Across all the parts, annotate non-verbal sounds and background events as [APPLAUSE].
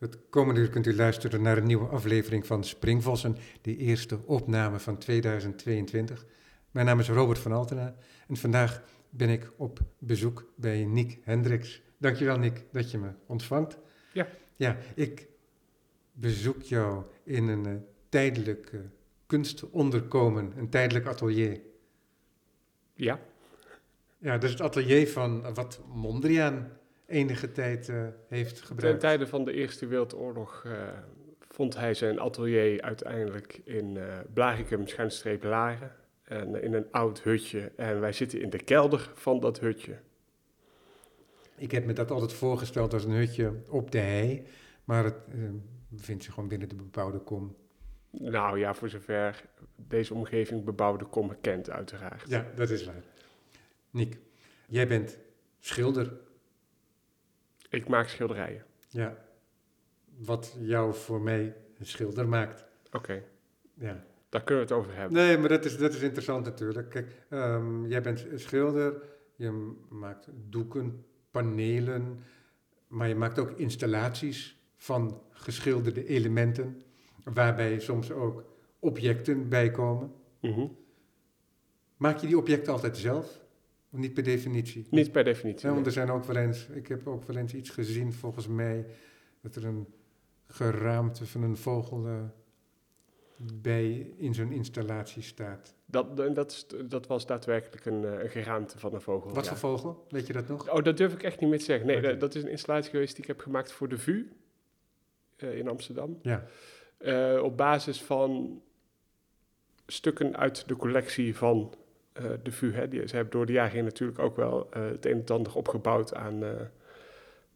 Het komende uur kunt u luisteren naar een nieuwe aflevering van Springvossen, de eerste opname van 2022. Mijn naam is Robert van Altena en vandaag ben ik op bezoek bij Nick Hendricks. Dankjewel Nick dat je me ontvangt. Ja. Ja, ik bezoek jou in een uh, tijdelijk uh, kunstonderkomen, een tijdelijk atelier. Ja. Ja, dat is het atelier van wat Mondriaan enige tijd uh, heeft gebruikt. Ten tijde van de Eerste Wereldoorlog uh, vond hij zijn atelier uiteindelijk in uh, schuinstreep Laren. En in een oud hutje. En wij zitten in de kelder van dat hutje. Ik heb me dat altijd voorgesteld als een hutje op de hei. Maar het bevindt zich gewoon binnen de bebouwde kom. Nou ja, voor zover deze omgeving bebouwde kom kent, uiteraard. Ja, dat is waar. Nick, jij bent schilder. Ik maak schilderijen. Ja, wat jou voor mij een schilder maakt. Oké, okay. ja. daar kunnen we het over hebben. Nee, maar dat is, dat is interessant natuurlijk. Kijk, um, jij bent schilder, je maakt doeken, panelen, maar je maakt ook installaties van geschilderde elementen, waarbij soms ook objecten bij komen. Mm -hmm. Maak je die objecten altijd zelf? Niet per definitie? Niet per definitie. Ja, want er zijn ook wel eens, ik heb ook wel eens iets gezien, volgens mij, dat er een geraamte van een vogel uh, bij in zo'n installatie staat. Dat, dat, dat was daadwerkelijk een, een geraamte van een vogel. Wat ja. voor vogel? Weet je dat nog? Oh, dat durf ik echt niet meer te zeggen. Nee, okay. dat is een installatie geweest die ik heb gemaakt voor de VU uh, in Amsterdam. Ja. Op basis van stukken uit de collectie van de VU. Hè. Die, ze hebben door de jaren heen natuurlijk ook wel uh, het een en ander opgebouwd aan uh,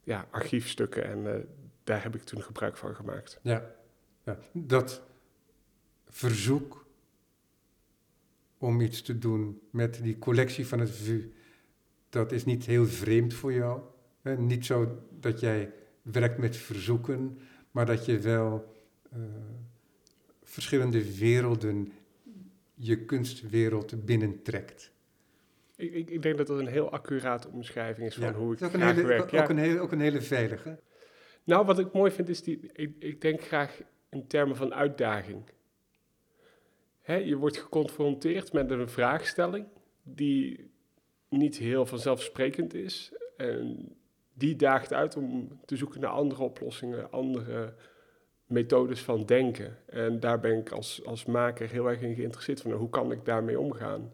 ja, archiefstukken. En daar heb ik toen gebruik van gemaakt. Ja, ja. dat verzoek om iets te doen met die collectie van het VU, dat is niet heel vreemd voor jou. Hè? Niet zo dat jij werkt met verzoeken, maar dat je wel verschillende werelden je kunstwereld binnentrekt. Ik, ik, ik, denk dat dat een heel accurate omschrijving is van ja, hoe ik graag hele, werk. Ook, Ja. ook, een hele, ook een hele veilige. Nou, wat ik mooi vind is, die, ik, ik denk graag in termen van uitdaging. Hè, je wordt geconfronteerd met een vraagstelling die niet heel vanzelfsprekend is. En die daagt uit om te zoeken naar andere oplossingen, andere methodes van denken. En daar ben ik als, als maker heel erg in geïnteresseerd van. Hoe kan ik daarmee omgaan?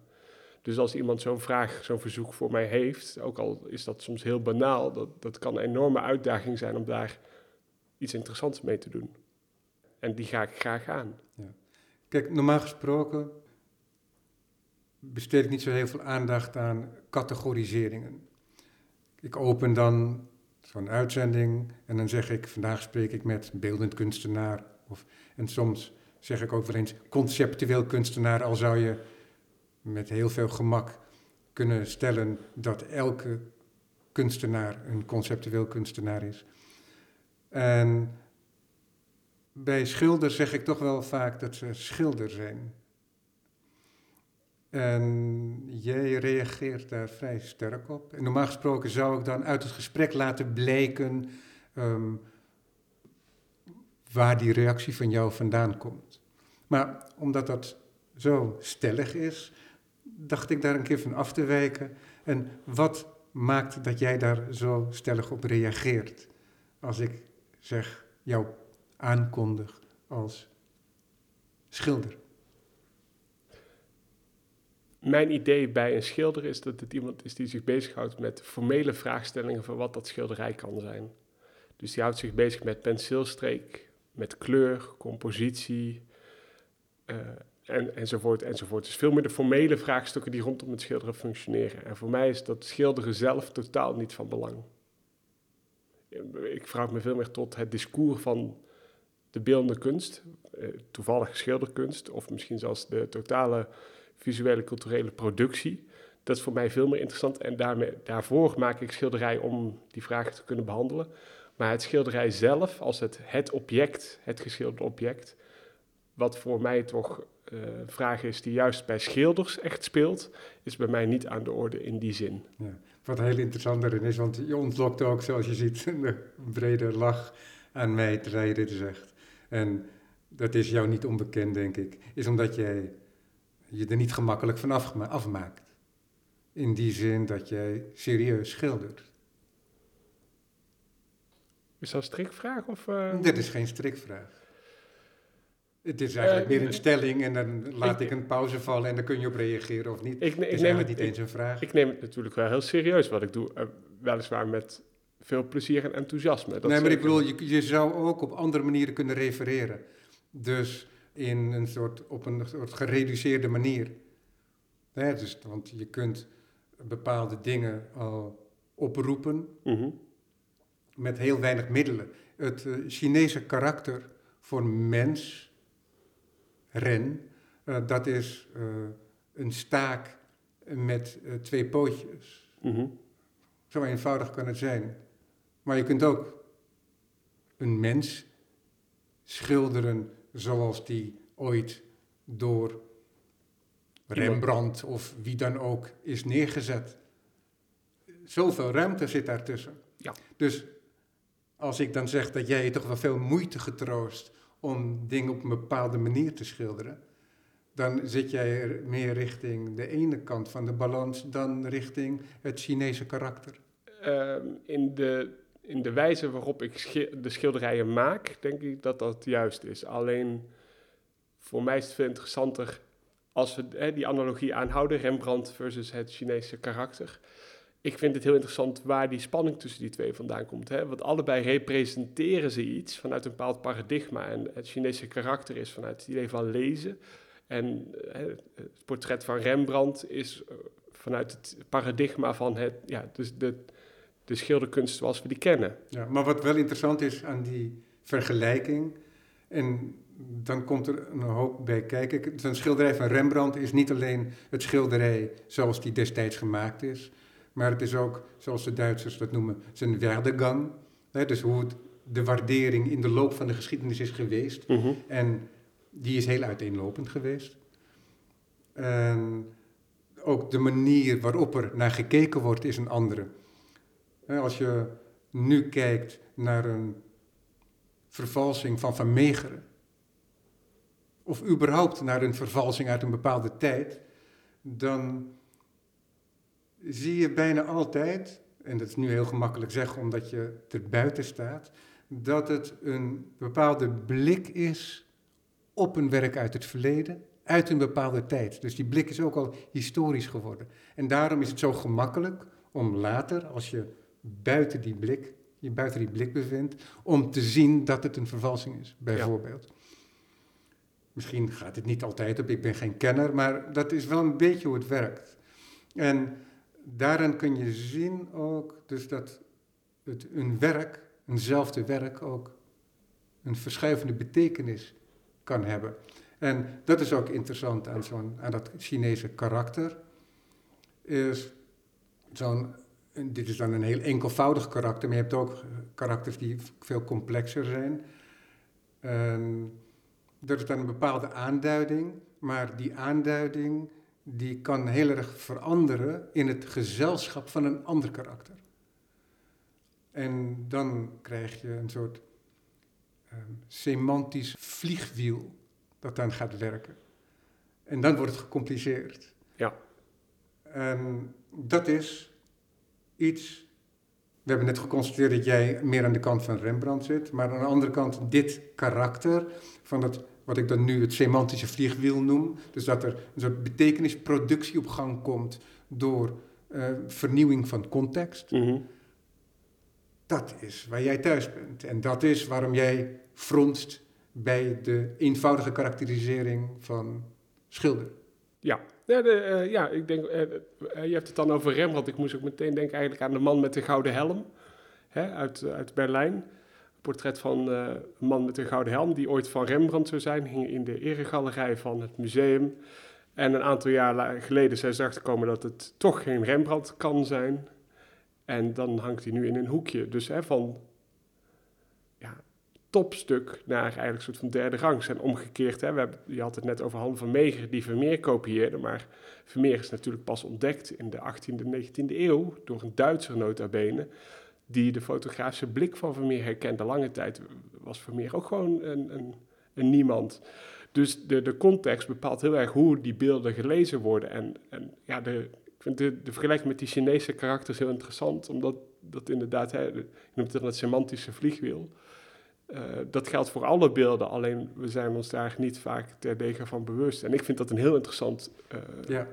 Dus als iemand zo'n vraag, zo'n verzoek voor mij heeft, ook al is dat soms heel banaal, dat, dat kan een enorme uitdaging zijn om daar iets interessants mee te doen. En die ga ik graag aan. Ja. Kijk, normaal gesproken besteed ik niet zo heel veel aandacht aan categoriseringen. Ik open dan zo'n uitzending en dan zeg ik, vandaag spreek ik met beeldend kunstenaar. Of, en soms zeg ik ook wel eens conceptueel kunstenaar, al zou je met heel veel gemak kunnen stellen dat elke kunstenaar een conceptueel kunstenaar is. En bij schilders zeg ik toch wel vaak dat ze schilder zijn. En jij reageert daar vrij sterk op. En normaal gesproken zou ik dan uit het gesprek laten blijken um, waar die reactie van jou vandaan komt. Maar omdat dat zo stellig is, dacht ik daar een keer van af te wijken. En wat maakt dat jij daar zo stellig op reageert? Als ik zeg, jou aankondig als schilder. Mijn idee bij een schilder is dat het iemand is die zich bezighoudt met formele vraagstellingen van wat dat schilderij kan zijn. Dus die houdt zich bezig met penseelstreek, met kleur, compositie uh, en, enzovoort enzovoort. Dus veel meer de formele vraagstukken die rondom het schilderen functioneren. En voor mij is dat schilderen zelf totaal niet van belang. Ik vraag me veel meer tot het discours van de beeldende kunst, uh, toevallig schilderkunst, of misschien zelfs de totale visuele culturele productie. Dat is voor mij veel meer interessant en daarmee, daarvoor maak ik schilderij om die vragen te kunnen behandelen. Maar het schilderij zelf, als het, het object, het geschilderde object, wat voor mij toch uh, vraag is die juist bij schilders echt speelt, is bij mij niet aan de orde in die zin. Ja, wat heel interessant erin is, want je ontlokt ook, zoals je ziet, [LAUGHS] een brede lach aan mij terwijl je dit zegt. En dat is jou niet onbekend, denk ik. Is omdat jij je er niet gemakkelijk van afmaakt. In die zin dat jij serieus schildert. Is dat een strikvraag? Of, uh... Dit is geen strikvraag. Het is eigenlijk uh, meer een stelling en dan laat ik, ik, een pauze vallen en dan kun je op reageren of niet. Ik, neem het niet eens een vraag. Ik neem het natuurlijk wel heel serieus wat ik doe. Uh, weliswaar met veel plezier en enthousiasme. Dat nee, maar ik bedoel, je, je zou ook op andere manieren kunnen refereren. Dus in een soort, op een soort gereduceerde manier. Dus, want je kunt bepaalde dingen al oproepen mm met heel weinig middelen. Het uh, Chinese karakter voor mens, ren, uh, dat is uh, een staak met twee pootjes. Mm Zo eenvoudig kan het zijn. Maar je kunt ook een mens schilderen zoals die ooit door Rembrandt of wie dan ook is neergezet. Zoveel ruimte zit daartussen. Ja. Dus als ik dan zeg dat jij je toch wel veel moeite getroost om dingen op een bepaalde manier te schilderen, dan zit jij er meer richting de ene kant van de balans dan richting het Chinese karakter. Ehm, in, de, in de wijze waarop ik de schilderijen maak, denk ik dat dat juist is. Alleen voor mij is het veel interessanter als we die analogie aanhouden, Rembrandt versus het Chinese karakter ik vind het heel interessant waar die spanning tussen die twee vandaan komt. Hè? Want allebei representeren ze iets vanuit een bepaald paradigma. En het Chinese karakter is vanuit het idee van lezen. En hè, het portret van Rembrandt is eh, vanuit het paradigma van het, ja, dus de, de schilderkunst zoals we die kennen. Ja, maar wat wel interessant is aan die vergelijking, en dan komt er een hoop bij kijken. Een schilderij van Rembrandt is niet alleen het schilderij zoals die destijds gemaakt is, maar het is ook, zoals de Duitsers dat noemen, zijn werdegang. Hè, dus hoe het, de waardering in de loop van de geschiedenis is geweest. Mhm. En die is heel uiteenlopend geweest. En ook de manier waarop er naar gekeken wordt is een andere. Als je nu kijkt naar een vervalsing van Van Meegeren, of überhaupt naar een vervalsing uit een bepaalde tijd, dan zie je bijna altijd, en dat is nu heel gemakkelijk zeggen omdat je er buiten staat, dat het een bepaalde blik is op een werk uit het verleden, uit een bepaalde tijd. Dus die blik is ook al historisch geworden. En daarom is het zo gemakkelijk om later, als je buiten die blik, je buiten die blik bevindt, om te zien dat het een vervalsing is, bijvoorbeeld. Misschien gaat het niet altijd op, ik ben geen kenner, maar dat is wel een beetje hoe het werkt. En daarin kun je zien ook dus dat het, een werk, eenzelfde werk ook een verschuivende betekenis kan hebben. En dat is ook interessant aan, zo'n, aan dat Chinese karakter. Is zo'n, dit is dan een heel enkelvoudig karakter, maar je hebt ook karakters die veel complexer zijn. En dat is dan een bepaalde aanduiding, maar die aanduiding die kan heel erg veranderen in het gezelschap van een ander karakter. En dan krijg je een soort um, semantisch vliegwiel dat dan gaat werken. En dan wordt het gecompliceerd. Ja. En dat is iets. We hebben net geconstateerd dat jij meer aan de kant van Rembrandt zit, maar aan de andere kant dit karakter van dat wat ik dan nu het semantische vliegwiel noem. Dus dat er een soort betekenisproductie op gang komt door uh, vernieuwing van context. Mhm. Dat is waar jij thuis bent. En dat is waarom jij fronst bij de eenvoudige karakterisering van schilder. Ja, uh, ja ik denk, uh, je hebt het dan over Rembrandt. Ik moest ook meteen denken eigenlijk aan de man met de gouden helm hè, uit, uit Berlijn portret van een man met een gouden helm, die ooit van Rembrandt zou zijn, hing in de eregalerij van het museum. En een aantal jaar geleden zijn ze erachter dat het toch geen Rembrandt kan zijn. En dan hangt hij nu in een hoekje. Dus hè, van topstuk naar eigenlijk een soort van derde rang. En omgekeerd, hè, we hebben, je had het net over Han van Meeger die Vermeer kopieerde. Maar Vermeer is natuurlijk pas ontdekt in de 18e en 19e eeuw door een Duitser nota bene die de fotografische blik van Vermeer herkende. Lange tijd was Vermeer ook gewoon een, een, een niemand. Dus de, de context bepaalt heel erg hoe die beelden gelezen worden. En, en ja, de, ik vind de, de vergelijking met die Chinese karakters heel interessant, omdat dat inderdaad, hè, je noemt het het semantische vliegwiel. Uh, dat geldt voor alle beelden, alleen we zijn ons daar niet vaak terdege van bewust. En ik vind dat een heel interessant uh, ja.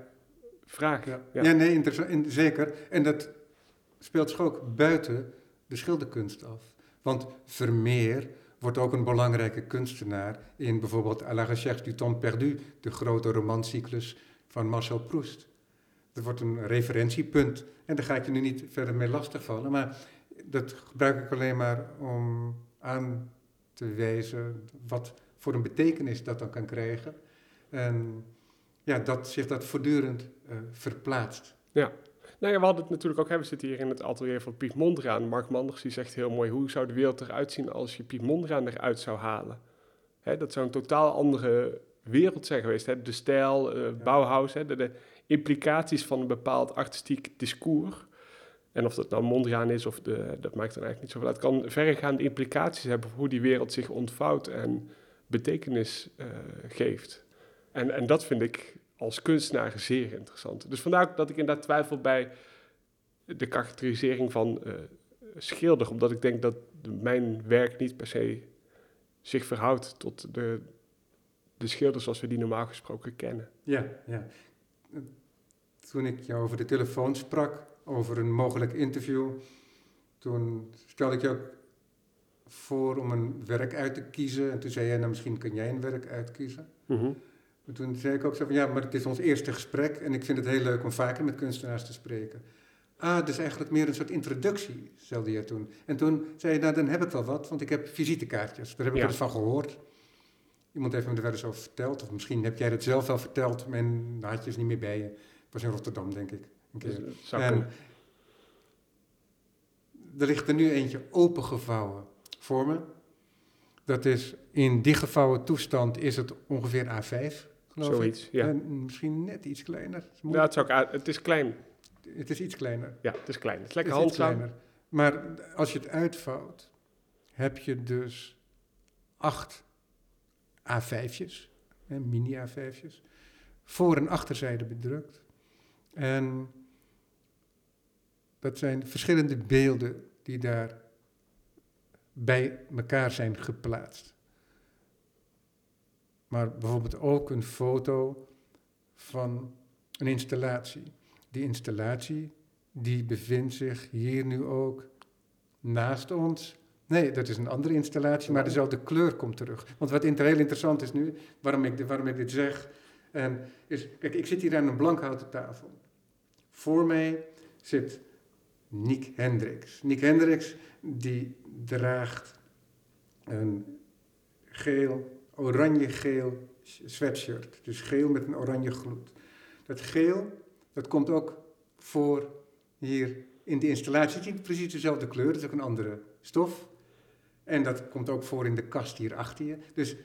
vraag. Ja, ja. ja nee, interessant, zeker. En dat speelt zich ook buiten de schilderkunst af. Want Vermeer wordt ook een belangrijke kunstenaar in bijvoorbeeld À la recherche du temps perdu, de grote romancyclus van Marcel Proust. Dat wordt een referentiepunt. En daar ga ik je nu niet verder mee lastigvallen, maar dat gebruik ik alleen maar om aan te wijzen wat voor een betekenis dat dan kan krijgen. En ja, dat zich dat voortdurend uh, verplaatst. Ja. Nou ja, we hadden het natuurlijk ook, hè, we zitten hier in het atelier van Piet Mondriaan. Mark Manders die zegt heel mooi, hoe zou de wereld eruit zien als je Piet Mondriaan eruit zou halen? Hè, dat zou een totaal andere wereld zijn geweest. Hè? De stijl, uh, Bauhaus, hè? De, de, implicaties van een bepaald artistiek discours. En of dat nou Mondriaan is of de, dat maakt dan eigenlijk niet zoveel uit. kan verregaande implicaties hebben voor hoe die wereld zich ontvouwt en betekenis uh, geeft. En, en dat vind ik als kunstenaar zeer interessant. Dus vandaar dat ik inderdaad twijfel bij de karakterisering van uh, schilder, omdat ik denk dat mijn werk niet per se zich verhoudt tot de, de schilders zoals we die normaal gesproken kennen. Ja, ja. Toen ik jou over de telefoon sprak, over een mogelijk interview, toen stelde ik jou voor om een werk uit te kiezen. En toen zei jij, nou misschien kun jij een werk uitkiezen. Mm toen zei ik ook zo van, ja, maar het is ons eerste gesprek en ik vind het heel leuk om vaker met kunstenaars te spreken. Ah, dus eigenlijk meer een soort introductie, stelde je toen. En toen zei je, nou dan heb ik wel wat, want ik heb visitekaartjes. Daar heb ik ja. eens van gehoord. Iemand heeft me er wel eens over verteld, of misschien heb jij het zelf wel verteld, dan had je niet meer bij je. Ik was in Rotterdam, denk ik. Een keer. Dus, en er ligt er nu eentje opengevouwen voor me. Dat is in die gevouwen toestand is het ongeveer A5 Zoiets, ja. En misschien net iets kleiner. Het, ja, het, is ook, het is klein. Het is iets kleiner. Ja, het is klein. Het is lekker handzaam. Maar als je het uitvouwt, heb je dus acht A5'tjes, mini A5'tjes, voor- en achterzijde bedrukt. En dat zijn verschillende beelden die daar bij elkaar zijn geplaatst maar bijvoorbeeld ook een foto van een installatie. Die installatie die bevindt zich hier nu ook naast ons. Nee, dat is een andere installatie, maar dezelfde kleur komt terug. Want wat heel interessant is nu, waarom ik, waarom ik dit zeg, en is, kijk, ik zit hier aan een blankhouten tafel. Voor mij zit Nick Hendricks. Nick Hendricks die draagt een geel oranje-geel sweatshirt. Dus geel met een oranje gloed. Dat geel, dat komt ook voor hier in de installatie. Het is niet precies dezelfde kleur, het is ook een andere stof. En dat komt ook voor in de kast hier achter je. Dus,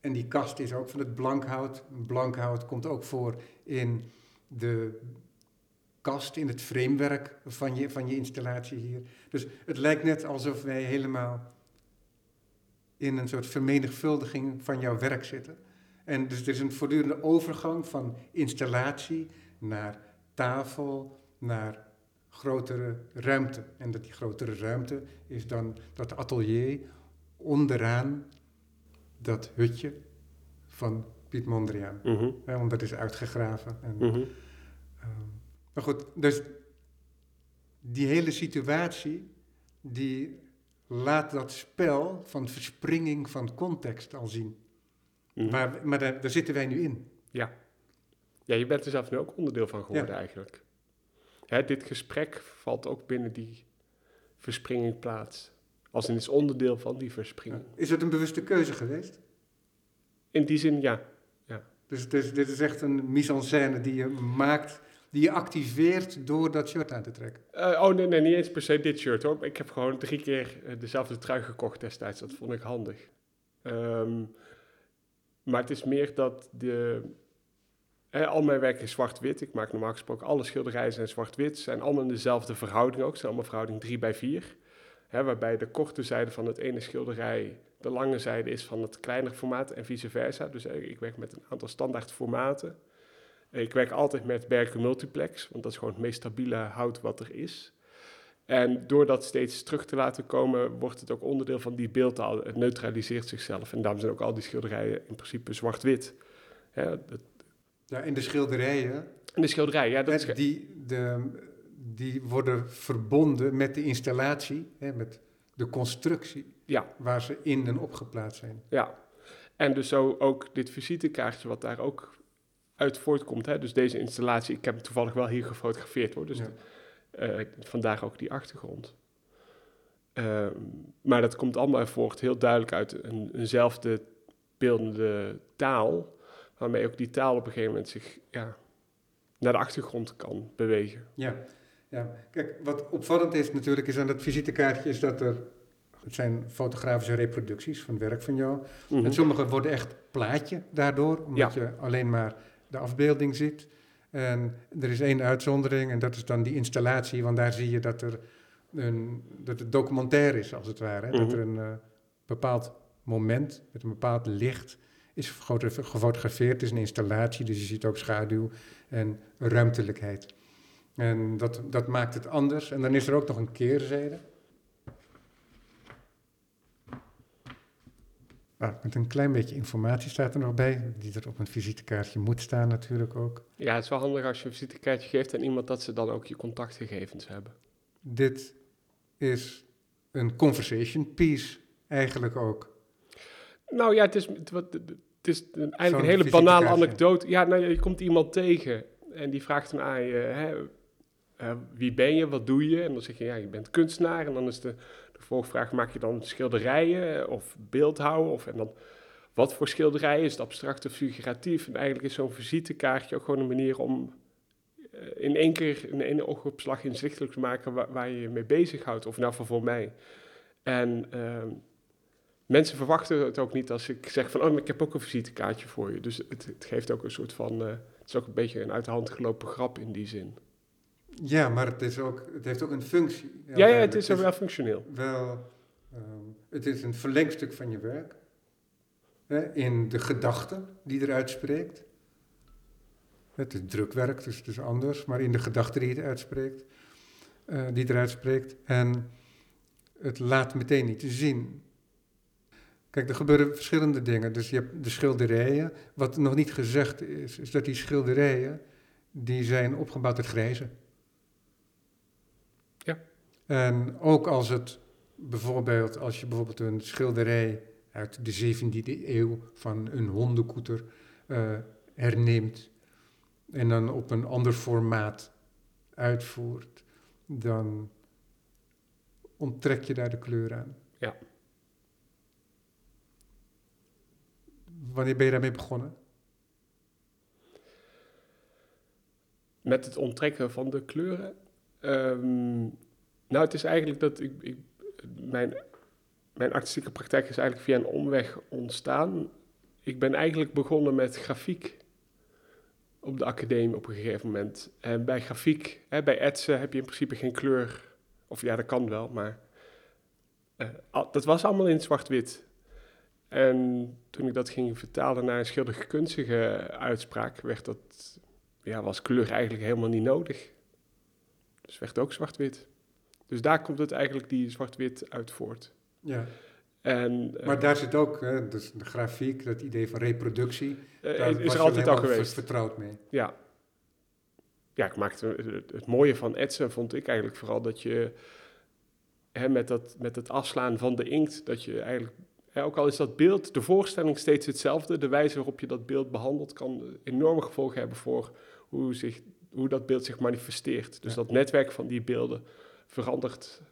en die kast is ook van het blankhout. Blankhout komt ook voor in de kast, in het framewerk van je, van je installatie hier. Dus het lijkt net alsof wij helemaal in een soort vermenigvuldiging van jouw werk zitten. En dus er is een voortdurende overgang van installatie naar tafel, naar grotere ruimte. En dat die grotere ruimte is dan dat atelier onderaan dat hutje van Piet Mondriaan. Mm want dat is uitgegraven. En, mhm. ehm, maar goed, dus die hele situatie die laat dat spel van verspringing van context al zien. Mhm. Maar, maar daar, daar, zitten wij nu in. Ja. Ja, je bent er zelf nu ook onderdeel van geworden eigenlijk. Hè, dit gesprek valt ook binnen die verspringing plaats. Als een is onderdeel van die verspringing. Is het een bewuste keuze geweest? In die zin, ja. ja. Dus, dus dit is echt een mise-en-scène die je maakt die je activeert door dat shirt aan te trekken? Uh, oh nee, nee, niet eens per se dit shirt hoor. Ik heb gewoon drie keer eh, dezelfde trui gekocht destijds. Dat vond ik handig. Um, maar het is meer dat de... al mijn werk is zwart-wit. Ik maak normaal gesproken alle schilderijen zijn zwart-wit. Zijn allemaal in dezelfde verhouding ook. Zijn allemaal verhouding 3 bij 4. Hè, waarbij de korte zijde van het ene schilderij de lange zijde is van het kleinere formaat en vice versa. Dus eh, ik werk met een aantal standaard formaten. Ik werk altijd met Berken Multiplex, want dat is gewoon het meest stabiele hout wat er is. En door dat steeds terug te laten komen, wordt het ook onderdeel van die beeldtaal. Het neutraliseert zichzelf. En daarom zijn ook al die schilderijen in principe zwart-wit. Ja, ja, in de schilderijen. In de schilderij, ja. Dat die, de, die worden verbonden met de installatie, hè, met de constructie ja. waar ze in en opgeplaatst zijn. Ja, en dus zo ook dit visitekaartje wat daar ook uit voortkomt. Hè? Dus deze installatie, ik heb hem toevallig wel hier gefotografeerd hoor. Dus eh, vandaar ook die achtergrond. Ehm, maar dat komt allemaal voort heel duidelijk uit een, eenzelfde beeldende taal, waarmee ook die taal op een gegeven moment zich ja, naar de achtergrond kan bewegen. Ja, ja. kijk, wat opvallend is natuurlijk is aan dat visitekaartje is dat er, het zijn fotografische reproducties van werk van jou. Mhm. En sommige worden echt plaatje daardoor, omdat je alleen maar de afbeelding ziet. En er is één uitzondering en dat is dan die installatie, want daar zie je dat, er een, dat het documentair is, als het ware. Dat mhm. er een uh, bepaald moment met een bepaald licht is gefotografeerd. Het is een installatie, dus je ziet ook schaduw en ruimtelijkheid. En dat, dat maakt het anders. En dan is er ook nog een keerzijde. Nou, met een klein beetje informatie staat er nog bij, die er op een visitekaartje moet staan natuurlijk ook. Ja, het is wel handig als je een visitekaartje geeft aan iemand dat ze dan ook je contactgegevens hebben. Dit is een conversation piece eigenlijk ook. Nou ja, het is, het, is eigenlijk een hele banale anekdote. Ja, nou, je komt iemand tegen en die vraagt dan aan je, hè, uh, wie ben je, wat doe je? En dan zeg je, ja, je bent kunstenaar. En dan is de, de volgvraag, maak je dan schilderijen of beeldhouwen? Of, en dan, wat voor schilderijen? Is het abstract of figuratief? En eigenlijk is zo'n visitekaartje ook gewoon een manier om uh, in één keer in één oogopslag inzichtelijk te maken waar, je je mee bezighoudt. Of nou voor mij. En ehm, mensen verwachten het ook niet als ik zeg van, oh, ik heb ook een visitekaartje voor je. Dus het, het geeft ook een soort van, uh, het is ook een beetje een uit de hand gelopen grap in die zin. Ja, maar het, is ook, het heeft ook een functie. Ja, ja, het is, wel functioneel. Wel, um, het is een verlengstuk van je werk. Hè, in de gedachten die eruit spreekt. Het is drukwerk, dus het is anders, maar in de gedachten die het uitspreekt, uh, die eruit spreekt. En het laat meteen niet zien. Kijk, er gebeuren verschillende dingen. Dus je hebt de schilderijen. Wat nog niet gezegd is, is dat die schilderijen, die zijn opgebouwd uit grijzen. En ook als het bijvoorbeeld, als je bijvoorbeeld een schilderij uit de 17e eeuw van een hondenkoeter uh, herneemt en dan op een ander formaat uitvoert, dan onttrek je daar de kleur aan. Ja. Wanneer ben je daarmee begonnen? Met het onttrekken van de kleuren? Um, nou, het is eigenlijk dat ik, ik, mijn, mijn artistieke praktijk is eigenlijk via een omweg ontstaan. Ik ben eigenlijk begonnen met grafiek op de academie op een gegeven moment. En bij grafiek, hè, bij etsen heb je in principe geen kleur. Of ja, dat kan wel, maar uh, dat was allemaal in zwart-wit. En toen ik dat ging vertalen naar een schilderkunstige uitspraak, werd dat, ja, was kleur eigenlijk helemaal niet nodig. Dus werd ook zwart-wit. Dus daar komt het eigenlijk die zwart-wit uit voort. Ja. En, maar uh, daar zit ook hè, dus de grafiek, dat idee van reproductie. Uh, daar is er altijd al geweest. vertrouwd mee. Ja. Ja, ik maakte, het mooie van etsen vond ik eigenlijk vooral dat je hè, met, dat, met het afslaan van de inkt, dat je eigenlijk, hè, ook al is dat beeld, de voorstelling steeds hetzelfde, de wijze waarop je dat beeld behandelt kan enorme gevolgen hebben voor hoe, zich, hoe dat beeld zich manifesteert. Dus dat netwerk van die beelden verandert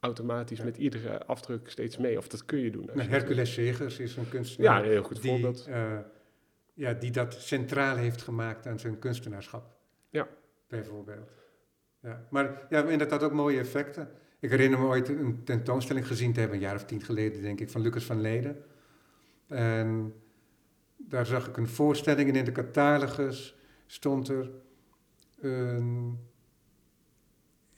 automatisch met iedere afdruk steeds mee. Of dat kun je doen. Nou, Hercules Segers is een kunstenaar. Ja, een heel goed die, voorbeeld. Uh, ja, die dat centraal heeft gemaakt aan zijn kunstenaarschap. Ja. Bijvoorbeeld. Ja. Maar ja, inderdaad ook mooie effecten. Ik herinner me ooit een tentoonstelling gezien te hebben, een jaar of tien geleden, denk ik, van Lucas van Leden. En daar zag ik een voorstelling en in de catalogus stond er een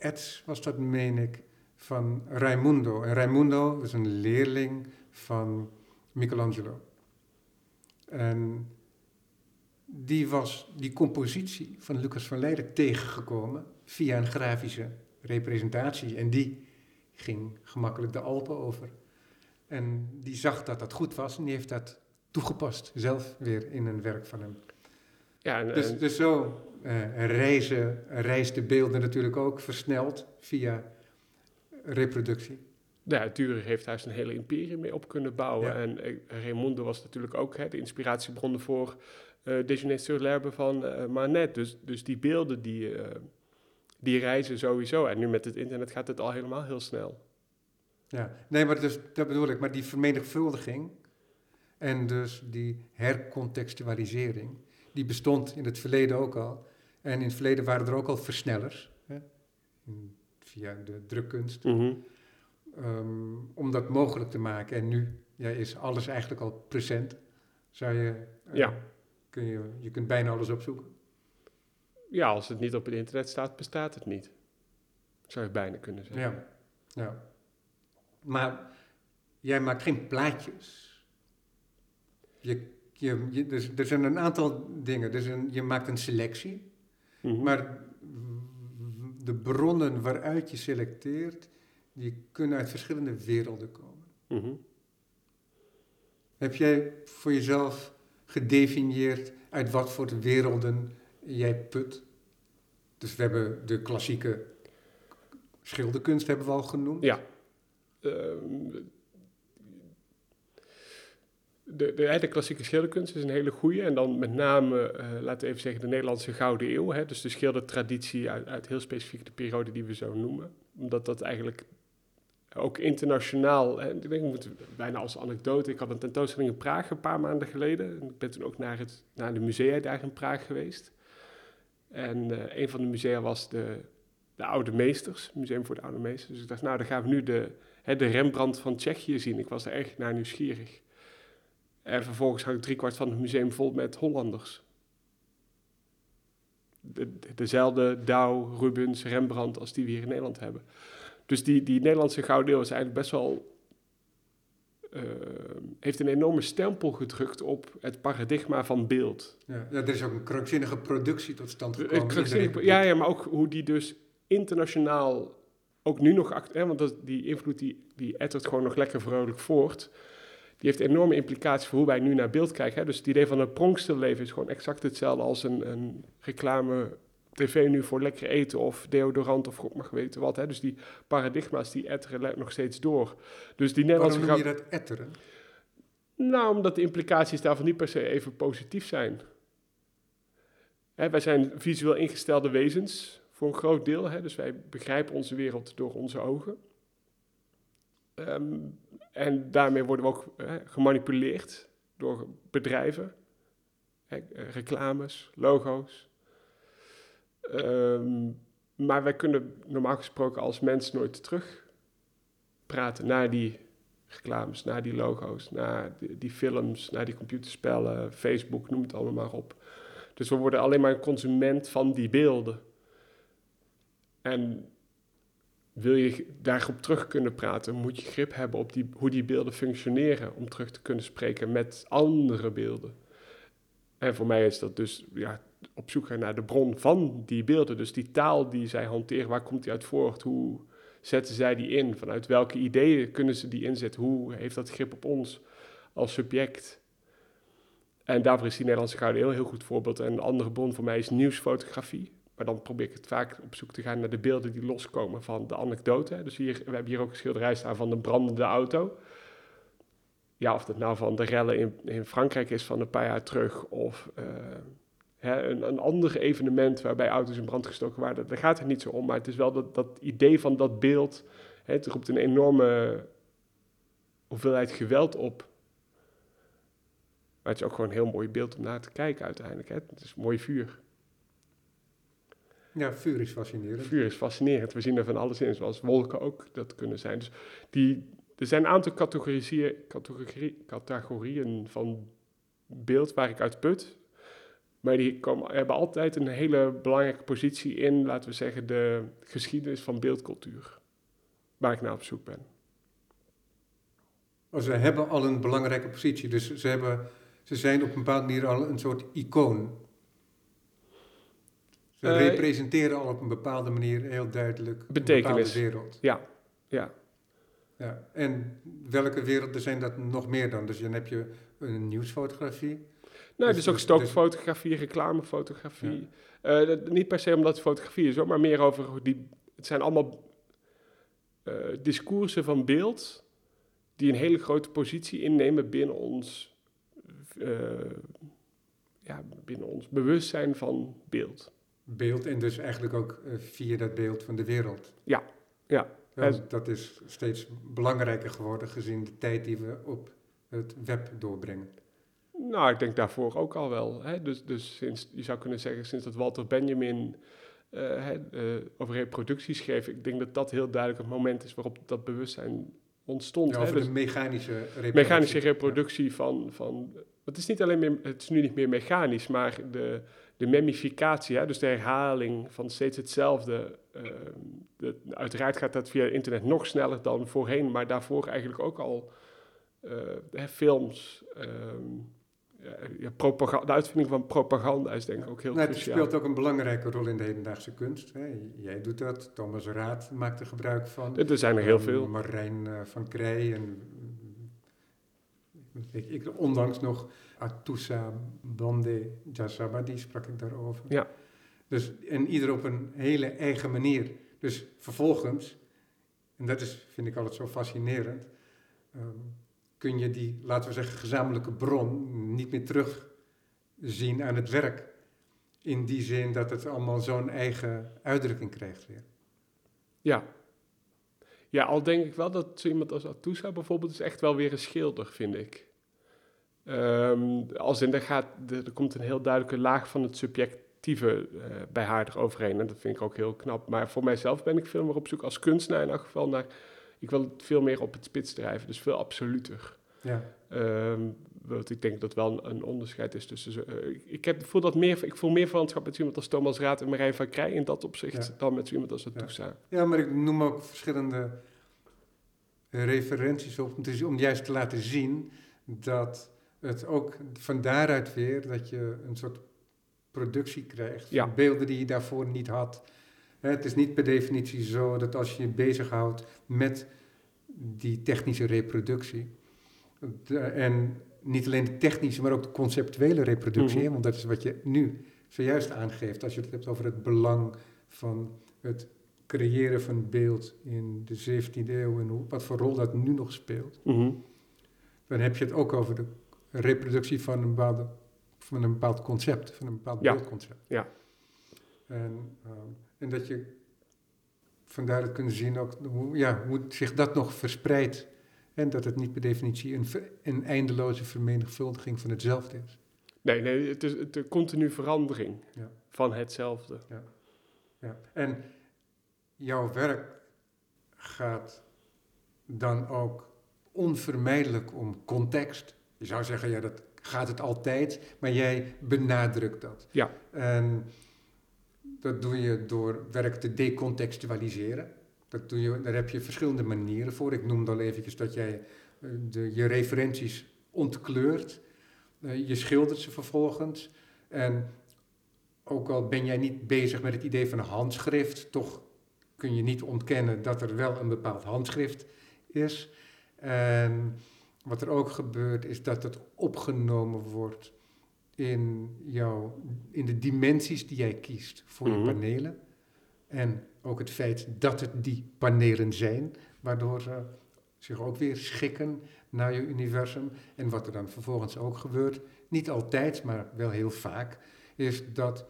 Eds was dat, meen ik, van Raimundo. En Raimundo is een leerling van Michelangelo. En die was die compositie van Lucas van Leiden tegengekomen via een grafische representatie. En die ging gemakkelijk de Alpen over. En die zag dat dat goed was en die heeft dat toegepast, zelf weer in een werk van hem. Ja, en, Dus, en- dus zo eh, reizen, de beelden natuurlijk ook versneld via reproductie. ja, Dürer heeft daar zijn hele imperium mee op kunnen bouwen. Ja. En eh, Raimundo was natuurlijk ook hè, de inspiratiebron voor eh Déjeuner sur l'herbe van eh, Manet. Dus, dus die beelden die, die reizen sowieso. En nu met het internet gaat het al helemaal heel snel. Ja, nee, maar dus, dat bedoel ik. Maar die vermenigvuldiging en dus die hercontextualisering, die bestond in het verleden ook al. En in het verleden waren er ook al versnellers, hè, via de drukkunst, Mhm. ehm, om dat mogelijk te maken. En nu ja, is alles eigenlijk al present. Zou je, eh, Ja. kun je, je kunt bijna alles opzoeken. Ja, als het niet op het internet staat, bestaat het niet. Zou je bijna kunnen zeggen. Ja, ja. Maar jij maakt geen plaatjes. Je, je, je, dus, er zijn een aantal dingen. Dus een, je maakt een selectie. Mhm. Maar de bronnen waaruit je selecteert, die kunnen uit verschillende werelden komen. Mhm. Heb jij voor jezelf gedefinieerd uit wat voor werelden jij put? Dus we hebben de klassieke schilderkunst hebben we al genoemd. Ja. Ehm, de, de, de klassieke schilderkunst is een hele goede. En dan met name, eh, laten we even zeggen, de Nederlandse Gouden Eeuw. Hè, dus de schildertraditie uit, uit heel specifiek de periode die we zo noemen. Omdat dat eigenlijk ook internationaal... Hè, ik denk, ik bijna als anekdote... Ik had een tentoonstelling in Praag een paar maanden geleden. En ik ben toen ook naar, het, naar de musea daar in Praag geweest. En eh, een van de musea was de, de Oude Meesters, Museum voor de Oude Meesters. Dus ik dacht, nou, dan gaan we nu de, hè, de Rembrandt van Tsjechië zien. Ik was er erg naar nieuwsgierig. En vervolgens hangt driekwart van het museum vol met Hollanders. De, de- dezelfde Douw, Rubens, Rembrandt als die we hier in Nederland hebben. Dus die, die Nederlandse Gouden Eeuw is eigenlijk best wel... eh, heeft een enorme stempel gedrukt op het paradigma van beeld. Ja, er is ook een krankzinnige productie tot stand gekomen. ja, ja, maar ook hoe die dus internationaal ook nu nog act, hè, want dat, die invloed die, die ettert gewoon nog lekker vrolijk voort. Die heeft enorme implicaties voor hoe wij nu naar beeld kijken. Hè. Dus het idee van een pronkstilleven is gewoon exact hetzelfde als een, een reclame tv nu voor lekker eten of deodorant of god mag weten wat. Hè. Dus die paradigma's die etteren nog steeds door. Dus die Waarom Nederlandse... noem je dat etteren? nou, omdat de implicaties daarvan niet per se even positief zijn. Hè, wij zijn visueel ingestelde wezens voor een groot deel. Hè, dus wij begrijpen onze wereld door onze ogen. Ehm, en daarmee worden we ook hè, gemanipuleerd door bedrijven. Hè, eh, reclames, logo's. Ehm, maar wij kunnen normaal gesproken als mens nooit terug praten naar die reclames, naar die logo's, naar die, die films, naar die computerspellen, Facebook, noem het allemaal maar op. Dus we worden alleen maar een consument van die beelden. En wil je daarop terug kunnen praten, moet je grip hebben op die, hoe die beelden functioneren om terug te kunnen spreken met andere beelden. En voor mij is dat dus ja, op zoek gaan naar de bron van die beelden. Dus die taal die zij hanteren, waar komt die uit voort? Hoe zetten zij die in? Vanuit welke ideeën kunnen ze die inzetten? Hoe heeft dat grip op ons als subject? En daarvoor is die Nederlandse Gouden een heel goed voorbeeld. En een andere bron voor mij is nieuwsfotografie. Maar dan probeer ik het vaak op zoek te gaan naar de beelden die loskomen van de anekdote. Dus hier, we hebben hier ook een schilderij staan van de brandende auto. Ja, of dat nou van de rellen in, in Frankrijk is van een paar jaar terug. Of eh, hè, een, een ander evenement waarbij auto's in brand gestoken waren. Daar gaat het niet zo om. Maar het is wel dat, dat idee van dat beeld. Hè, het roept een enorme hoeveelheid geweld op. Maar het is ook gewoon een heel mooi beeld om naar te kijken uiteindelijk. Hè. Het is mooi vuur. Ja, vuur is fascinerend. Vuur is fascinerend. We zien er van alles in, zoals wolken ook dat kunnen zijn. Dus die, er zijn een aantal categorieën, categorie, categorieën van beeld waar ik uit put. Maar die komen, hebben altijd een hele belangrijke positie in, laten we zeggen, de geschiedenis van beeldcultuur. waar ik naar op zoek ben. Oh, ze hebben al een belangrijke positie, dus ze, hebben, ze zijn op een bepaalde manier al een soort icoon. Ze Eh, representeren al op een bepaalde manier heel duidelijk een Betekenis. bepaalde wereld. Ja, ja. Ja. En welke werelden zijn dat nog meer dan? Dus dan heb je een nieuwsfotografie. Nou, Dus- dus ook stookfotografie, reclamefotografie. Eh, dat- niet per se omdat het fotografie is, hoor, maar meer over hoe die... Het zijn allemaal eh, discoursen van beeld die een hele grote positie innemen binnen ons, ja, binnen ons bewustzijn van beeld. Beeld en dus eigenlijk ook eh, via dat beeld van de wereld. Ja, ja. En- dat is steeds belangrijker geworden gezien de tijd die we op het web doorbrengen. Nou, ik denk daarvoor ook al wel. Hè? Dus, dus sinds, je zou kunnen zeggen, sinds dat Walter Benjamin eh, hè, eh, over reproductie schreef, ik denk dat dat heel duidelijk het moment is waarop dat bewustzijn ontstond. Ja, hè? over Dus de mechanische reproductie. mechanische reproductie van, van. Het is niet alleen meer, het is nu niet meer mechanisch, maar de, de memificatie, hè? dus de herhaling van steeds hetzelfde. eh, de, uiteraard gaat dat via internet nog sneller dan voorheen, maar daarvoor eigenlijk ook al eh, hè, films. ehm, ja, propaganda, de uitvinding van propaganda is denk ik ook heel Nou, het cruciaal. speelt ook een belangrijke rol in de hedendaagse kunst. Hè. Jij doet dat, Thomas Raad maakt er gebruik van. Er zijn er heel Ehm, veel. Marijn eh, van Krij en ik, ik, ondanks nog Atusa Bande Jassaba, die sprak ik daarover. Ja. Dus, en ieder op een hele eigen manier. Dus vervolgens, en dat is, vind ik altijd zo fascinerend, ehm, kun je die, laten we zeggen, gezamenlijke bron niet meer terugzien aan het werk. In die zin dat het allemaal zo'n eigen uitdrukking krijgt weer. Ja. Ja, al denk ik wel dat zo iemand als Atusa bijvoorbeeld is echt wel weer een schilder, vind ik. Ehm, als in, er, gaat, er, er komt een heel duidelijke laag van het subjectieve eh, bij haar eroverheen. En dat vind ik ook heel knap. Maar voor mijzelf ben ik veel meer op zoek als kunstenaar in elk geval naar... Ik wil het veel meer op het spits drijven, dus veel absoluter. Ja. Ehm, want ik denk dat wel een, een onderscheid is tussen... eh, ik, ik, heb, voel dat meer, ik voel meer verwantschap met iemand als Thomas Raad en Marijn van Krij in dat opzicht... Ja. dan met zo iemand als Atusa. Ja, maar ik noem ook verschillende referenties op om juist te laten zien dat het ook van daaruit weer dat je een soort productie krijgt Ja. beelden die je daarvoor niet had. Het is niet per definitie zo dat als je je bezighoudt met die technische reproductie de- en niet alleen de technische, maar ook de conceptuele reproductie, Mhm. want dat is wat je nu zojuist aangeeft als je het hebt over het belang van het creëren van beeld in de 17e eeuw en hoe, wat voor rol dat nu nog speelt. Mhm. Dan heb je het ook over de reproductie van een, bepaalde, van een bepaald concept, van een bepaald Ja. beeldconcept. Ja. En, ehm, en dat je vandaar het kunnen zien ook hoe, ja, hoe zich dat nog verspreidt. En dat het niet per definitie een, een eindeloze vermenigvuldiging van hetzelfde is. Nee, nee, het is de continu verandering Ja. van hetzelfde. Ja. En jouw werk gaat dan ook onvermijdelijk om context. Je zou zeggen, ja, dat gaat het altijd, maar jij benadrukt dat. Ja. En dat doe je door werk te decontextualiseren. Dat doe je, daar heb je verschillende manieren voor. Ik noemde al eventjes dat jij eh, de, je referenties ontkleurt. Eh, je schildert ze vervolgens. En ook al ben jij niet bezig met het idee van een handschrift, toch kun je niet ontkennen dat er wel een bepaald handschrift is. En wat er ook gebeurt, is dat het opgenomen wordt in, jouw, in de dimensies die jij kiest voor Mhm. je panelen. En ook het feit dat het die panelen zijn, waardoor ze zich ook weer schikken naar je universum. En wat er dan vervolgens ook gebeurt, niet altijd, maar wel heel vaak, is dat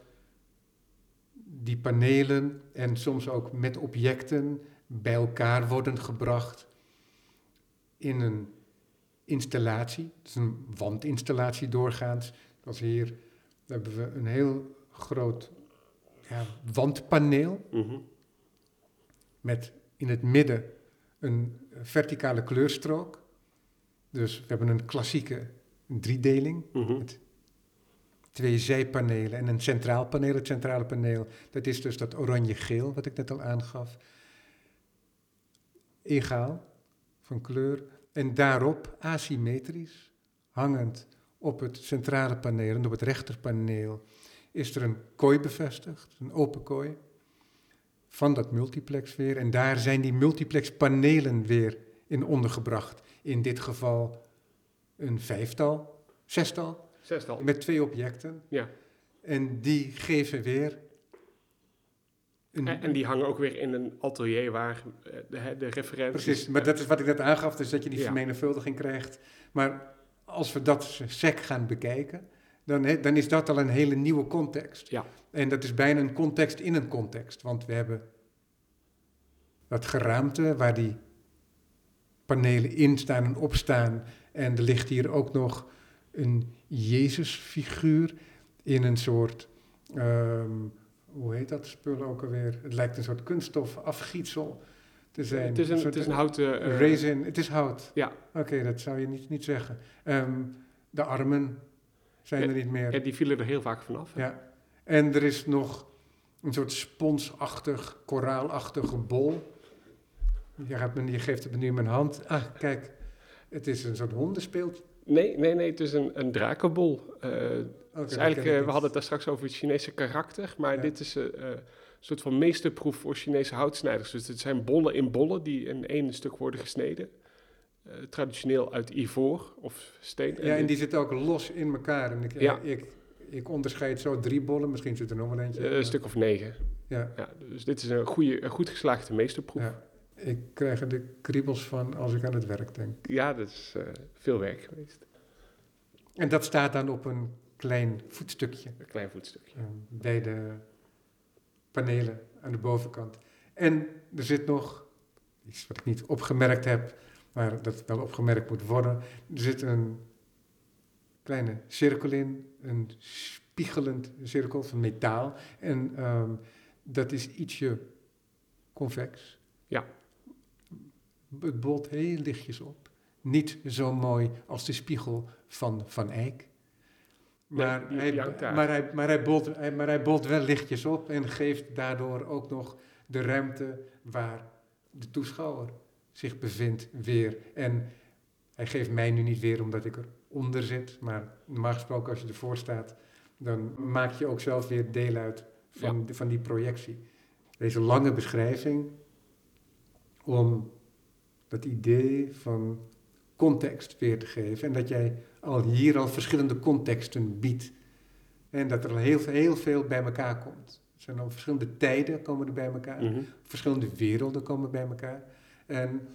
die panelen en soms ook met objecten bij elkaar worden gebracht in een installatie. Het is een wandinstallatie doorgaans. Als hier hebben we een heel groot ja, wandpaneel Mhm. met in het midden een verticale kleurstrook. Dus we hebben een klassieke driedeling Mhm. twee zijpanelen en een centraal paneel. Het centrale paneel, dat is dus dat oranje-geel wat ik net al aangaf. egaal van kleur. En daarop, asymmetrisch, hangend op het centrale paneel en op het rechterpaneel, is er een kooi bevestigd, een open kooi, van dat multiplex weer. En daar zijn die multiplex panelen weer in ondergebracht. In dit geval een vijftal, zestal, Zestal. met twee objecten. Ja. En die geven weer een, En, en die hangen ook weer in een atelier waar eh, de, de referenties... Precies, maar dat is wat ik net aangaf, dus dat je die Ja. vermenigvuldiging krijgt. Maar als we dat sec gaan bekijken, dan, he- dan is dat al een hele nieuwe context. Ja. En dat is bijna een context in een context, want we hebben dat geraamte waar die panelen in staan en opstaan. En er ligt hier ook nog een Jezusfiguur in een soort, ehm, hoe heet dat spul ook alweer? Het lijkt een soort kunststof afgietsel te zijn. Het is een, soort- het is een houten... eh, Resin, het is hout. Ja. Oké, dat zou je niet, niet zeggen. Ehm, de armen zijn Ja, er niet meer. ja, die vielen er heel vaak vanaf. hè. Ja. En er is nog een soort sponsachtig, koraalachtige bol. Je, gaat me, je geeft het me nu in mijn hand. Ah, kijk, het is een soort hondenspeeltje. Nee, nee, nee, het is een, een drakenbol. Ken eigenlijk, eh, we hadden het daar straks over het Chinese karakter, maar Ja. dit is eh, een soort van meesterproef voor Chinese houtsnijders. Dus het zijn bollen in bollen die in één stuk worden gesneden. Traditioneel uit ivoor of steen. Ja, en die zitten ook los in elkaar. En ik, Ja. ik, ik onderscheid zo drie bollen, misschien zit er nog wel eentje. Een stuk of negen. Ja, Ja, dus dit is een, goede, een goed geslaagde meesterproef. Ja. Ik krijg er de kriebels van als ik aan het werk denk. dat is eh, veel werk geweest. En dat staat dan op een klein voetstukje. Een klein voetstukje. eh, bij de panelen aan de bovenkant. En er zit nog iets wat ik niet opgemerkt heb, maar dat wel opgemerkt moet worden. Er zit een kleine cirkel in, een spiegelend cirkel van metaal. En ehm, dat is ietsje convex. Ja. Het bolt heel lichtjes op. Niet zo mooi als de spiegel van Van Eyck. Maar, hij, maar, hij, maar, hij bolt, hij- maar hij bolt wel lichtjes op en geeft daardoor ook nog de ruimte waar de toeschouwer zich bevindt weer. En hij geeft mij nu niet weer omdat ik eronder zit, maar normaal gesproken als je ervoor staat, dan maak je ook zelf weer deel uit van, van die projectie. Deze lange beschrijving om dat idee van context weer te geven en dat jij al hier al verschillende contexten biedt. En dat er al heel, heel veel bij elkaar komt. Er zijn al verschillende tijden komen er bij elkaar. Mhm. Verschillende werelden komen bij elkaar. En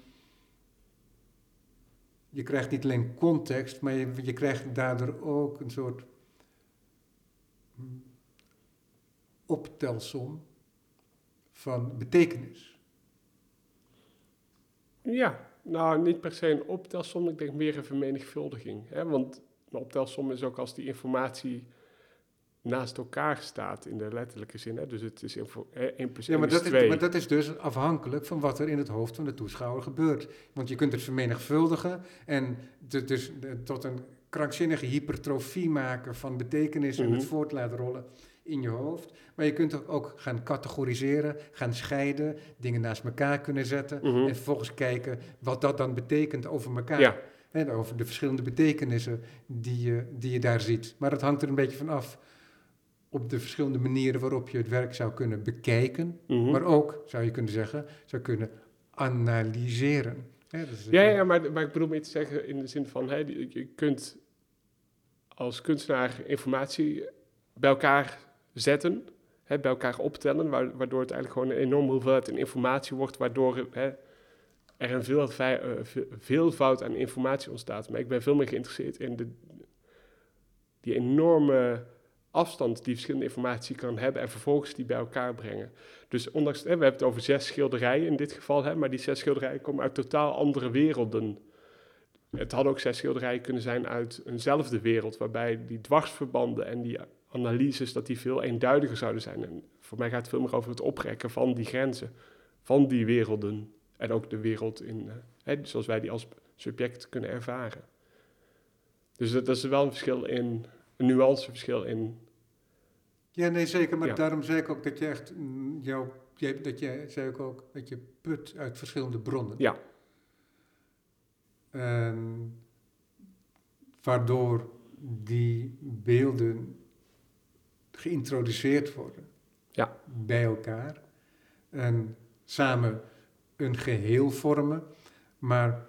je krijgt niet alleen context, maar je, je krijgt daardoor ook een soort optelsom van betekenis. Ja, nou niet per se een optelsom, ik denk meer een vermenigvuldiging. Hè? Want een optelsom is ook als die informatie naast elkaar staat in de letterlijke zin. Hè? Dus het is 1 plus 1 Ja, maar dat, is, 2. maar dat is dus afhankelijk van wat er in het hoofd van de toeschouwer gebeurt. Want je kunt het vermenigvuldigen en de- dus de- tot een krankzinnige hypertrofie maken van betekenis en Mhm. het voort laten rollen in je hoofd. Maar je kunt ook- ook gaan categoriseren, gaan scheiden, dingen naast elkaar kunnen zetten Mhm. en vervolgens kijken wat dat dan betekent over elkaar. Ja, Hè, over de verschillende betekenissen die je, die je daar ziet. Maar dat hangt er een beetje van af op de verschillende manieren waarop je het werk zou kunnen bekijken. mhm. Maar ook, zou je kunnen zeggen, zou kunnen analyseren. Dus ja, ja maar, maar ik bedoel meer te zeggen in de zin van, je kunt als kunstenaar informatie bij elkaar zetten, hè, bij elkaar optellen, wa- waardoor het eigenlijk gewoon een enorme hoeveelheid informatie wordt, waardoor hè, er een veelvou- eh, ve- veelvoud aan informatie ontstaat. Maar ik ben veel meer geïnteresseerd in de, die enorme afstand die verschillende informatie kan hebben en vervolgens die bij elkaar brengen. Dus ondanks, hè, we hebben het over zes schilderijen in dit geval, hè, maar die zes schilderijen komen uit totaal andere werelden. Het hadden ook zes schilderijen kunnen zijn uit eenzelfde wereld, waarbij die dwarsverbanden en die analyses, dat die veel eenduidiger zouden zijn. En voor mij gaat het veel meer over het oprekken van die grenzen, van die werelden. En ook de wereld in, eh, hè, zoals wij die als subject kunnen ervaren. Dus dat, dat is wel een verschil in, een nuanceverschil in Ja, nee, zeker. Maar Ja. daarom zei ik ook dat je echt mm, jouw dat jij zei ook, ook dat je put uit verschillende bronnen. Ja. En waardoor die beelden geïntroduceerd worden Ja. bij elkaar en samen een geheel vormen, maar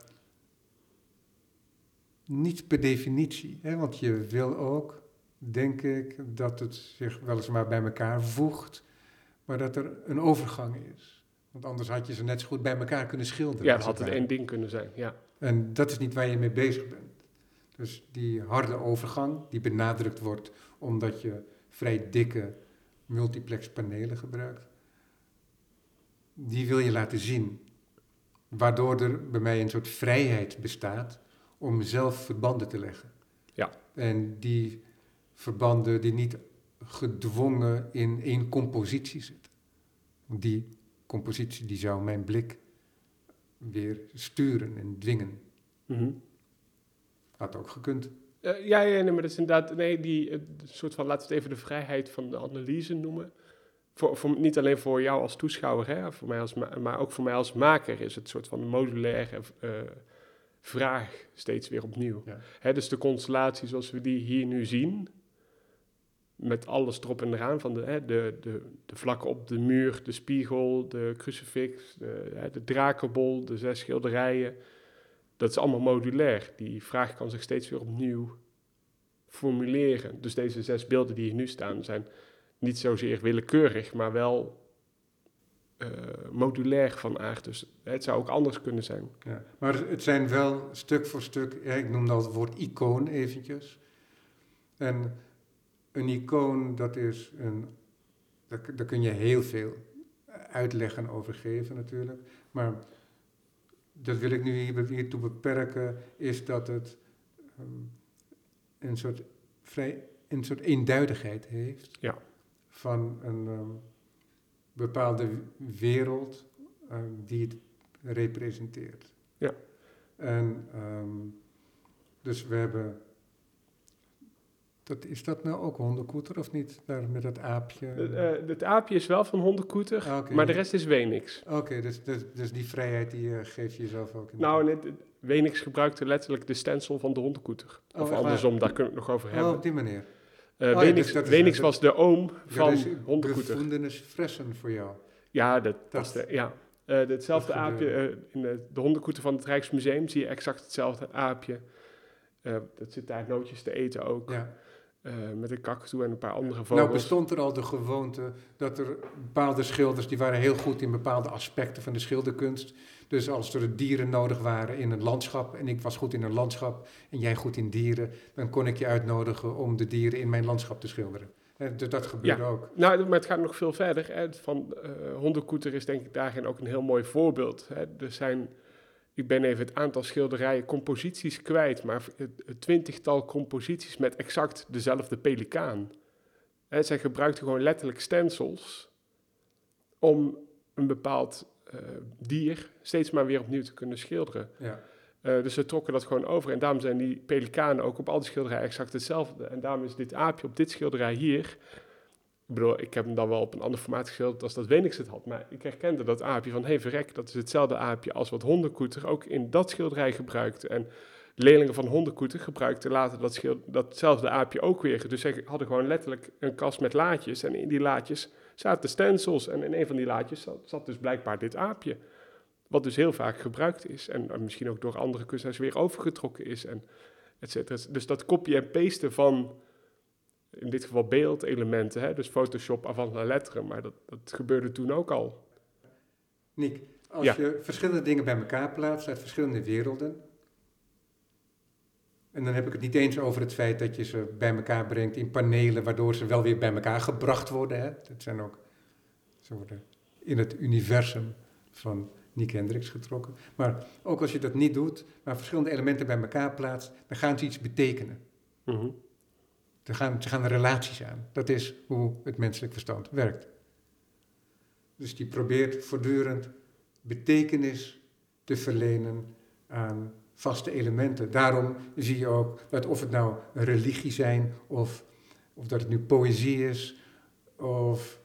niet per definitie. Hè? Want je wil ook, denk ik, dat het zich weliswaar bij elkaar voegt, maar dat er een overgang is. Want anders had je ze net zo goed bij elkaar kunnen schilderen. Ja, het had het één ding kunnen zijn. Ja. En dat is niet waar je mee bezig bent. Dus die harde overgang, die benadrukt wordt omdat je vrij dikke multiplex panelen gebruikt, die wil je laten zien. Waardoor er bij mij een soort vrijheid bestaat om zelf verbanden te leggen. Ja. En die verbanden die niet gedwongen in één compositie zitten. Die compositie die zou mijn blik weer sturen en dwingen. Mhm. Had ook gekund. Eh, ja, ja, nee, maar dat is inderdaad, nee, die eh, soort van, laten we het even de vrijheid van de analyse noemen. Voor, voor, niet alleen voor jou als toeschouwer, hè, voor mij als ma- maar ook voor mij als maker is het soort van modulaire eh, vraag steeds weer opnieuw. Ja. Hè, dus de constellatie zoals we die hier nu zien, met alles erop en eraan, van de, hè, de, de, de vlakken op de muur, de spiegel, de crucifix, de, hè, de drakenbol, de zes schilderijen, dat is allemaal modulair. Die vraag kan zich steeds weer opnieuw formuleren. Dus deze zes beelden die hier nu staan zijn niet zozeer willekeurig, maar wel eh, modulair van aard. Dus het zou ook anders kunnen zijn. Ja. Maar het zijn wel stuk voor stuk, ik noemde al het woord icoon eventjes. En een icoon, dat is een, daar, daar kun je heel veel uitleggen over geven natuurlijk. Maar dat wil ik nu hier, hiertoe beperken, is dat het ehm, een, soort vrij, een soort eenduidigheid heeft. Ja. Van een ehm, bepaalde wereld ehm, die het representeert. Ja. En dus we hebben. Dat, is dat nou ook hondenkoeter of niet? Daar met dat aapje. Eh, eh, het aapje is wel van hondenkoeter, Ah, maar de rest is Wenix. Oké, dus, dus, dus die vrijheid die eh, geef je jezelf ook. In Nou, net, Wenix gebruikte letterlijk de stencil van de hondenkoeter. Oh, of andersom, daar kunnen we het nog over oh, hebben. op die manier. Ja, Wenix, dus dat is- Wenix dat- was de oom van dat is hondenkoeter. gevoelens fressen voor jou. Ja, dat, Dat- was de, ja. Hetzelfde dat aapje, in de, de hondenkoeter van het Rijksmuseum zie je exact hetzelfde aapje. Dat zit daar nootjes te eten ook. Ja. Eh, met een kakatoe en een paar andere Nou vogels. bestond er al de gewoonte dat er bepaalde schilders, die waren heel goed in bepaalde aspecten van de schilderkunst. Dus als er dieren nodig waren in een landschap en ik was goed in een landschap en jij goed in dieren, dan kon ik je uitnodigen om de dieren in mijn landschap te schilderen. Dus dat gebeurde ook. Nou, maar het gaat nog veel verder. Hè. Van, eh hondenkoeter is denk ik daarin ook een heel mooi voorbeeld. Hè. Er zijn, ik ben even het aantal schilderijen, composities kwijt, maar het, twintigtal composities met exact dezelfde pelikaan. Hè, zij gebruikten gewoon letterlijk stencils om een bepaald eh, dier steeds maar weer opnieuw te kunnen schilderen. Ja. Eh, dus ze trokken dat gewoon over. En daarom zijn die pelikanen ook op al die schilderijen exact hetzelfde. En daarom is dit aapje op dit schilderij hier... Ik bedoel, ik heb hem dan wel op een ander formaat geschilderd als dat Wenix het had. Maar ik herkende dat aapje van... hey, verrek, dat is hetzelfde aapje als wat Hondenkoeter ook in dat schilderij gebruikte. En leerlingen van Hondenkoeter gebruikten later dat datzelfde aapje ook weer. Dus ze hadden gewoon letterlijk een kast met laadjes. En in die laadjes zaten stencils. En in een van die laadjes zat, zat dus blijkbaar dit aapje. Wat dus heel vaak gebruikt is. En misschien ook door andere kunstenaars weer overgetrokken is. En et. Dus dat kopie en pasten van, in dit geval beeldelementen. Hè? Dus Photoshop avant la lettre. Maar dat, dat gebeurde toen ook al. Nick, als Ja. je verschillende dingen bij elkaar plaatst uit verschillende werelden. En dan heb ik het niet eens over het feit dat je ze bij elkaar brengt in panelen, waardoor ze wel weer bij elkaar gebracht worden. Hè? Dat zijn ook, ze worden in het universum van Nick Hendricks getrokken. Maar ook als je dat niet doet, maar verschillende elementen bij elkaar plaatst, dan gaan ze iets betekenen. Mhm. Ze gaan, gaan relaties aan. Dat is hoe het menselijk verstand werkt. Dus die probeert voortdurend betekenis te verlenen aan vaste elementen. Daarom zie je ook dat of het nou een religie zijn, of, of dat het nu poëzie is, of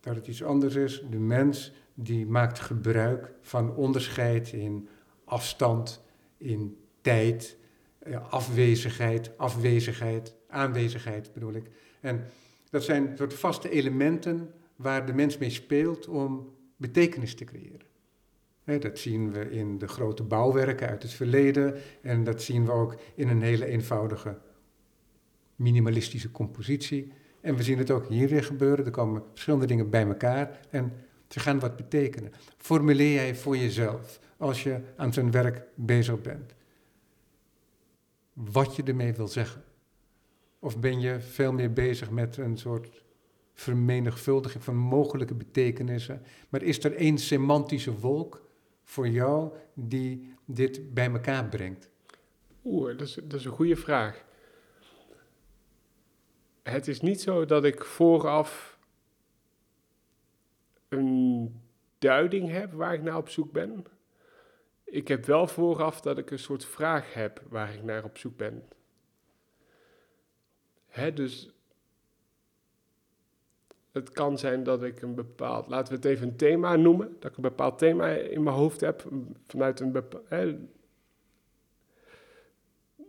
dat het iets anders is. De mens die maakt gebruik van onderscheid in afstand, in tijd, eh, afwezigheid, afwezigheid, aanwezigheid bedoel ik. En dat zijn soort vaste elementen waar de mens mee speelt om betekenis te creëren. dat zien we in de grote bouwwerken uit het verleden en dat zien we ook in een hele eenvoudige minimalistische compositie. En we zien het ook hier weer gebeuren. Er komen verschillende dingen bij elkaar en ze gaan wat betekenen. Formuleer jij voor jezelf, als je aan zijn werk bezig bent, wat je ermee wil zeggen? Of ben je veel meer bezig met een soort vermenigvuldiging van mogelijke betekenissen? Maar is er één semantische wolk voor jou die dit bij elkaar brengt? Oeh, dat is, dat is een goede vraag. Het is niet zo dat ik vooraf een duiding heb waar ik naar op zoek ben. Ik heb wel vooraf dat ik een soort vraag heb waar ik naar op zoek ben. Hè, dus het kan zijn dat ik een bepaald, laten we het even een thema noemen, dat ik een bepaald thema in mijn hoofd heb vanuit een.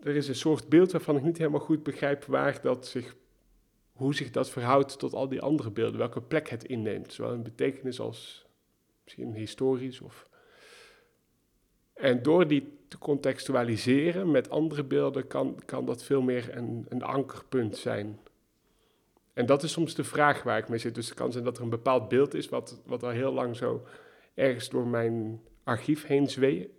Er is een soort beeld waarvan ik niet helemaal goed begrijp waar dat zich, hoe zich dat verhoudt tot al die andere beelden, welke plek het inneemt, zowel in betekenis als misschien historisch of. En door die te contextualiseren met andere beelden kan, kan dat veel meer een, een ankerpunt zijn. En dat is soms de vraag waar ik mee zit. Dus het kan zijn dat er een bepaald beeld is wat, wat al heel lang zo ergens door mijn archief heen zweeft.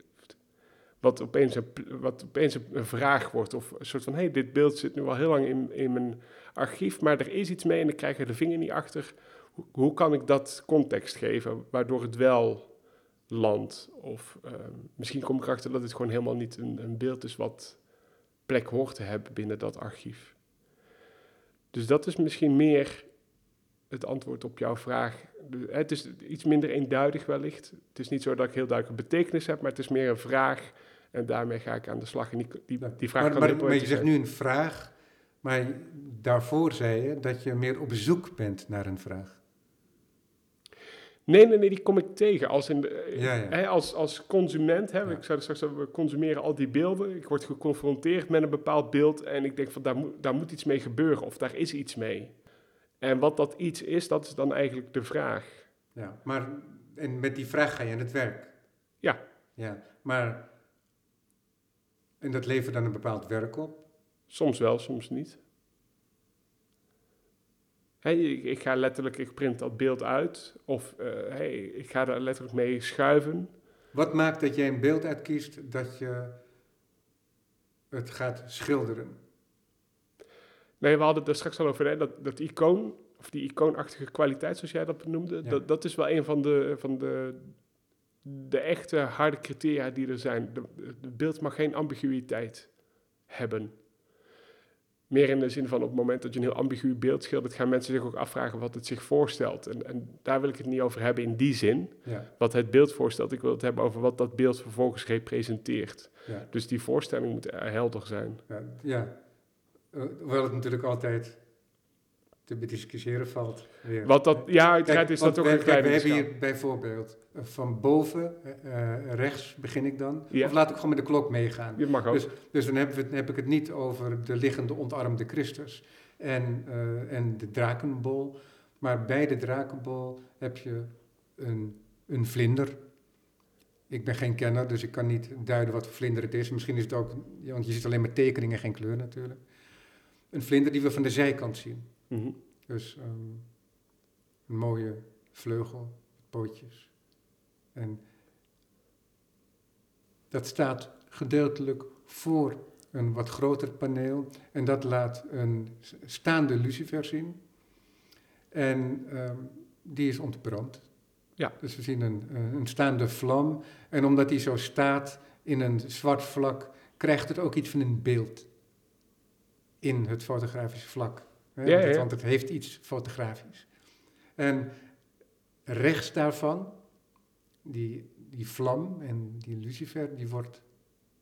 Wat opeens een, wat opeens een vraag wordt. Of een soort van, hé, hey, dit beeld zit nu al heel lang in, in mijn archief, maar er is iets mee en ik krijg er de vinger niet achter. Hoe, hoe kan ik dat context geven, waardoor het wel land. Of uh, misschien kom ik erachter dat het gewoon helemaal niet een, een, beeld is wat plek hoort te hebben binnen dat archief. Dus dat is misschien meer het antwoord op jouw vraag. Het is iets minder eenduidig wellicht. Het is niet zo dat ik heel duidelijk een betekenis heb, maar het is meer een vraag. En daarmee ga ik aan de slag. En die, die, die vraag maar, kan maar, maar je zegt nu een vraag, maar daarvoor zei je dat je meer op zoek bent naar een vraag. Nee, nee, nee, die kom ik tegen. Als, in Hè, als, als consument, hè, ik zei straks, we consumeren al die beelden. Ik word geconfronteerd met een bepaald beeld en ik denk van daar moet, daar moet iets mee gebeuren of daar is iets mee. En wat dat iets is, dat is dan eigenlijk de vraag. Ja, maar en met die vraag ga je aan het werk. Ja. Ja, maar en dat levert dan een bepaald werk op? Soms wel, soms niet ik, ik, ga letterlijk, ik print dat beeld uit. Of uh, hey, ik ga er letterlijk mee schuiven. Wat maakt dat jij een beeld uitkiest dat je het gaat schilderen? Nee, we hadden het er straks al over, hè, dat, dat icoon, of die icoonachtige kwaliteit, zoals jij dat noemde. Dat, dat is wel een van de, van de, de echte harde criteria die er zijn. Het beeld mag geen ambiguïteit hebben. Meer in de zin van op het moment dat je een heel ambigu beeld schildert, gaan mensen zich ook afvragen wat het zich voorstelt. En, en daar wil ik het niet over hebben in die zin, ja. wat het beeld voorstelt. Ik wil het hebben over wat dat beeld vervolgens representeert. Ja. Dus die voorstelling moet helder zijn. Ja, ja. Uh, hoewel het natuurlijk altijd te bediscussiëren valt. Weer. Wat dat, ja, uiteraard is dat toch een kleine We hebben hier bijvoorbeeld eh, van boven, uh, rechts begin ik dan. Ja. Of laat ik gewoon met de klok meegaan. Je mag ook. Dus, dus dan, hebben we, heb ik het niet over de liggende ontarmde Christus en, uh, en de drakenbol. Maar bij de drakenbol heb je een, een vlinder. Ik ben geen kenner, dus ik kan niet duiden wat voor vlinder het is. Misschien is het ook, want je ziet alleen maar tekeningen, geen kleur natuurlijk. Een vlinder die we van de zijkant zien. Mm -hmm. Dus um, een mooie vleugel, pootjes. En dat staat gedeeltelijk voor een wat groter paneel. En dat laat een staande lucifer zien. En um, die is ontbrand. Ja. Dus we zien een, een staande vlam. En omdat die zo staat in een zwart vlak, krijgt het ook iets van een beeld in het fotografische vlak. Hè? Ja, want, het, ja. want het heeft iets fotografisch. En rechts daarvan, die, die vlam en die lucifer, die wordt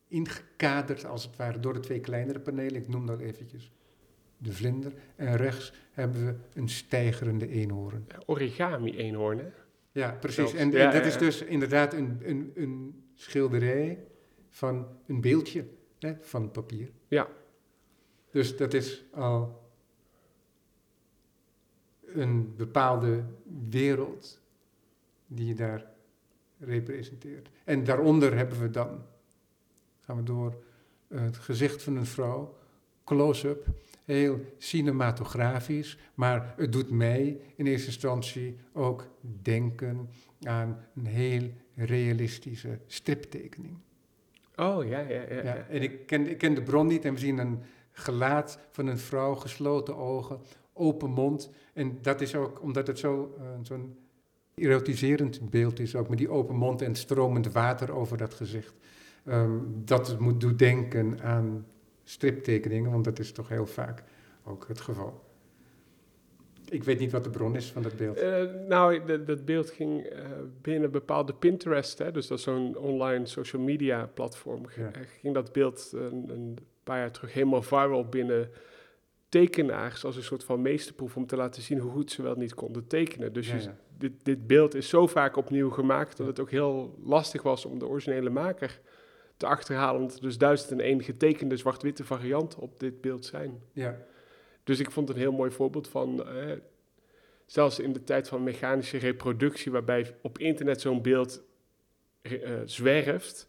ingekaderd als het ware door de twee kleinere panelen. Ik noem dat eventjes de vlinder. En rechts hebben we een stijgerende eenhoorn. Origami-eenhoorn, hè? Ja, precies. En, Ja, dat ja, is dus inderdaad een, een, een schilderij van een beeldje hè, van papier. Ja. Dus dat is al een bepaalde wereld die je daar representeert. En daaronder hebben we dan, gaan we door, het gezicht van een vrouw, close-up, heel cinematografisch, maar het doet mij in eerste instantie ook denken aan een heel realistische striptekening. Oh, ja, ja, ja. Ja, ja. en ik ken, ik ken de bron niet en we zien een gelaat van een vrouw, gesloten ogen, open mond. En dat is ook omdat het zo, eh, zo'n erotiserend beeld is, ook met die open mond en stromend water over dat gezicht. Ehm, dat moet doet denken aan striptekeningen, want dat is toch heel vaak ook het geval. Ik weet niet wat de bron is van dat beeld. Eh, nou, dat, dat beeld ging eh, binnen bepaalde Pinterest, hè, dus dat is zo'n online social media platform, Ja. ging dat beeld een, een paar jaar terug helemaal viral binnen tekenaars als een soort van meesterproef om te laten zien hoe goed ze wel niet konden tekenen. Dus Ja, je- ja. Dit, dit beeld is zo vaak opnieuw gemaakt dat het ook heel lastig was om de originele maker te achterhalen. Omdat er dus duizend en één getekende zwart-witte varianten op dit beeld zijn. ja. Dus ik vond het een heel mooi voorbeeld van, eh, zelfs in de tijd van mechanische reproductie, waarbij op internet zo'n beeld eh, zwerft,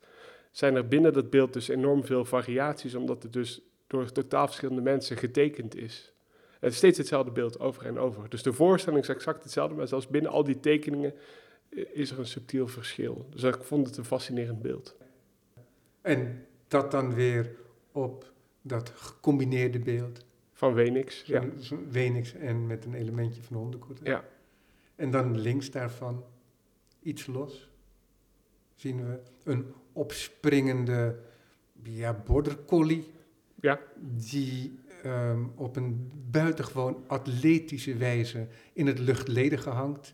zijn er binnen dat beeld dus enorm veel variaties, omdat het dus door totaal verschillende mensen getekend is. Het is steeds hetzelfde beeld over en over. Dus de voorstelling is exact hetzelfde, maar zelfs binnen al die tekeningen eh, is er een subtiel verschil. Dus ik vond het een fascinerend beeld. En dat dan weer op dat gecombineerde beeld. Van Wenix. Ja. Wenix en met een elementje van hondenkoet. Ja. En dan links daarvan, iets los, zien we een opspringende ja, border collie. Ja. Die ehm, op een buitengewoon atletische wijze in het luchtledige hangt.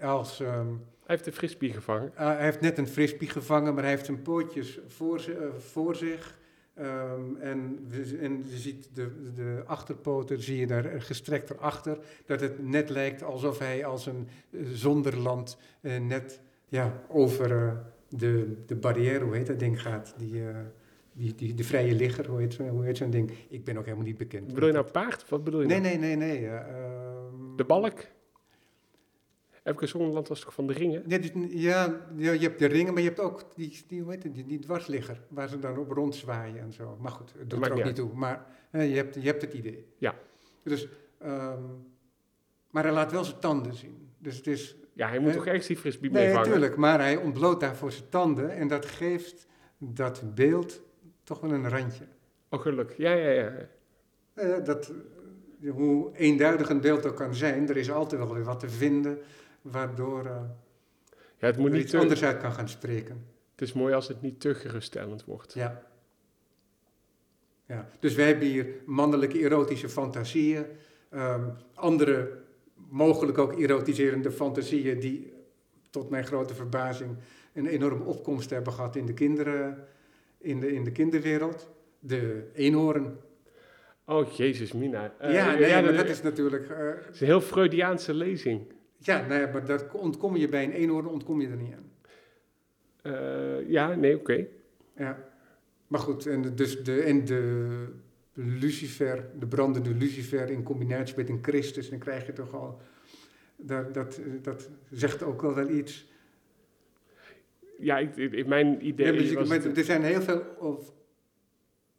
Als, ehm, Hij heeft de frisbee gevangen. Ah, hij heeft net een frisbee gevangen, maar hij heeft zijn pootjes voor, eh, voor zich. Ehm, en, en je ziet de, de achterpoten, zie je daar gestrekt erachter. Dat het net lijkt alsof hij als een eh, zonderland eh, net ja, over eh, de, de barrière, hoe heet dat ding, gaat. Die, eh, die, die, de vrije ligger, hoe heet, hoe heet zo'n ding? Ik ben ook helemaal niet bekend. Bedoel je nou paard? Wat bedoel je Nee, nou? nee, nee, nee. eh, ehm, De balk? Epke Zonderland was toch van de ringen? Ja, die- ja, je hebt de ringen, maar je hebt ook die, die, hoe heet het, die, die dwarsligger, waar ze dan op rondzwaaien en zo. Maar goed, het doet er ook niet toe. Maar eh, je, hebt, je hebt het idee. Ja. Dus, ehm, maar hij laat wel zijn tanden zien. Dus het is... Ja, hij moet Nee. toch ergens die frisbee Nee, mee vangen? natuurlijk, maar hij ontbloot daarvoor zijn tanden en dat geeft dat beeld toch wel een randje. Oh, gelukkig. Ja, ja, ja. Eh, dat, eh, hoe eenduidig een beeld ook kan zijn, er is altijd wel weer wat te vinden waardoor eh, ja het, moet er niet iets te, anders uit kan gaan spreken. het is mooi als het niet te geruststellend wordt. Ja. ja. Dus wij hebben hier mannelijke erotische fantasieën, ehm, andere mogelijk ook erotiserende fantasieën die tot mijn grote verbazing een enorme opkomst hebben gehad in de, kinderen, in de, in de kinderwereld. De eenhoorn. Oh, jezus, Mina. Eh, ja, nee, maar dat is natuurlijk... eh, is een heel Freudiaanse lezing. ja, nee, maar dat ontkom je bij een eenhoorn, ontkom je er niet aan. Eh, ja, nee, oké. Ja. Maar goed, en, dus de, en de lucifer, de brandende lucifer in combinatie met een Christus, dan krijg je toch al... Dat, dat, dat zegt ook wel wel iets. Ja, ik, mijn idee Ja, was er zijn heel veel... Of,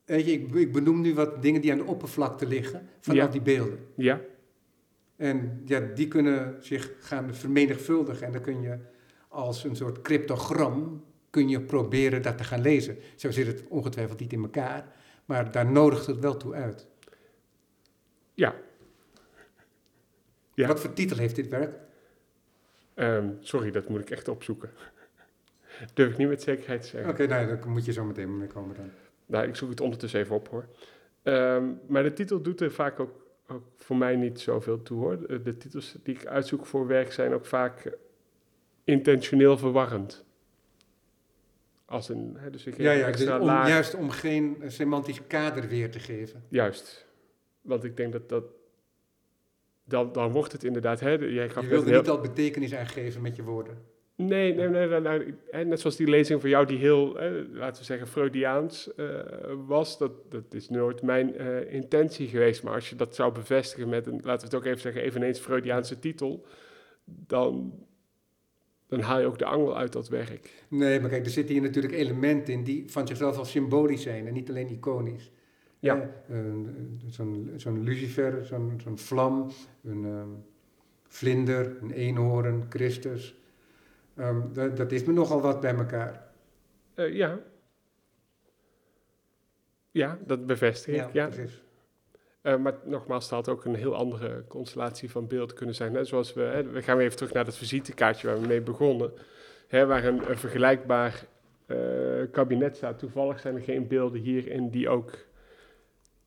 weet je, ik, ik benoem nu wat dingen die aan de oppervlakte liggen van Ja. al die beelden. Ja, En ja, die kunnen zich gaan vermenigvuldigen. En dan kun je als een soort cryptogram kun je proberen dat te gaan lezen. Zo zit het ongetwijfeld niet in elkaar, maar daar nodigt het wel toe uit. ja. Ja. Wat voor titel heeft dit werk? Ehm, sorry, dat moet ik echt opzoeken. Durf ik niet met zekerheid te zeggen. Oké, nou, daar moet je zo meteen mee komen dan. Nou, ik zoek het ondertussen even op hoor. Ehm, maar de titel doet er vaak ook, ook voor mij niet zoveel toe hoor. De, de titels die ik uitzoek voor werk zijn ook vaak intentioneel verwarrend. Als een, hè, dus ik Ja, ja, extra dus om, laag. juist om geen semantisch kader weer te geven. Juist. Want ik denk dat dat... Dan, dan wordt het inderdaad... Hè, jij gaf Je wilde heel- niet al betekenis aangeven met je woorden. Nee, nee, nee, nee, nou, net zoals die lezing van jou die heel, laten we zeggen, Freudiaans eh, was. Dat, dat is nooit mijn eh, intentie geweest. Maar als je dat zou bevestigen met een, laten we het ook even zeggen, eveneens Freudiaanse titel, dan, dan haal je ook de angel uit dat werk. Nee, maar kijk, er zitten hier natuurlijk elementen in die van zichzelf al symbolisch zijn en niet alleen iconisch. Ja. Zo'n, zo'n lucifer, zo'n, zo'n vlam, een ehm, vlinder, een eenhoorn, Christus. Ehm, dat, dat is me nogal wat bij elkaar. Eh, ja. Ja, dat bevestig ik. Ja. precies. Eh, maar nogmaals, het had ook een heel andere constellatie van beelden kunnen zijn. Net zoals we, hè, we gaan weer even terug naar dat visitekaartje waar we mee begonnen. Hè, waar een, een vergelijkbaar eh, kabinet staat. Toevallig zijn er geen beelden hierin die ook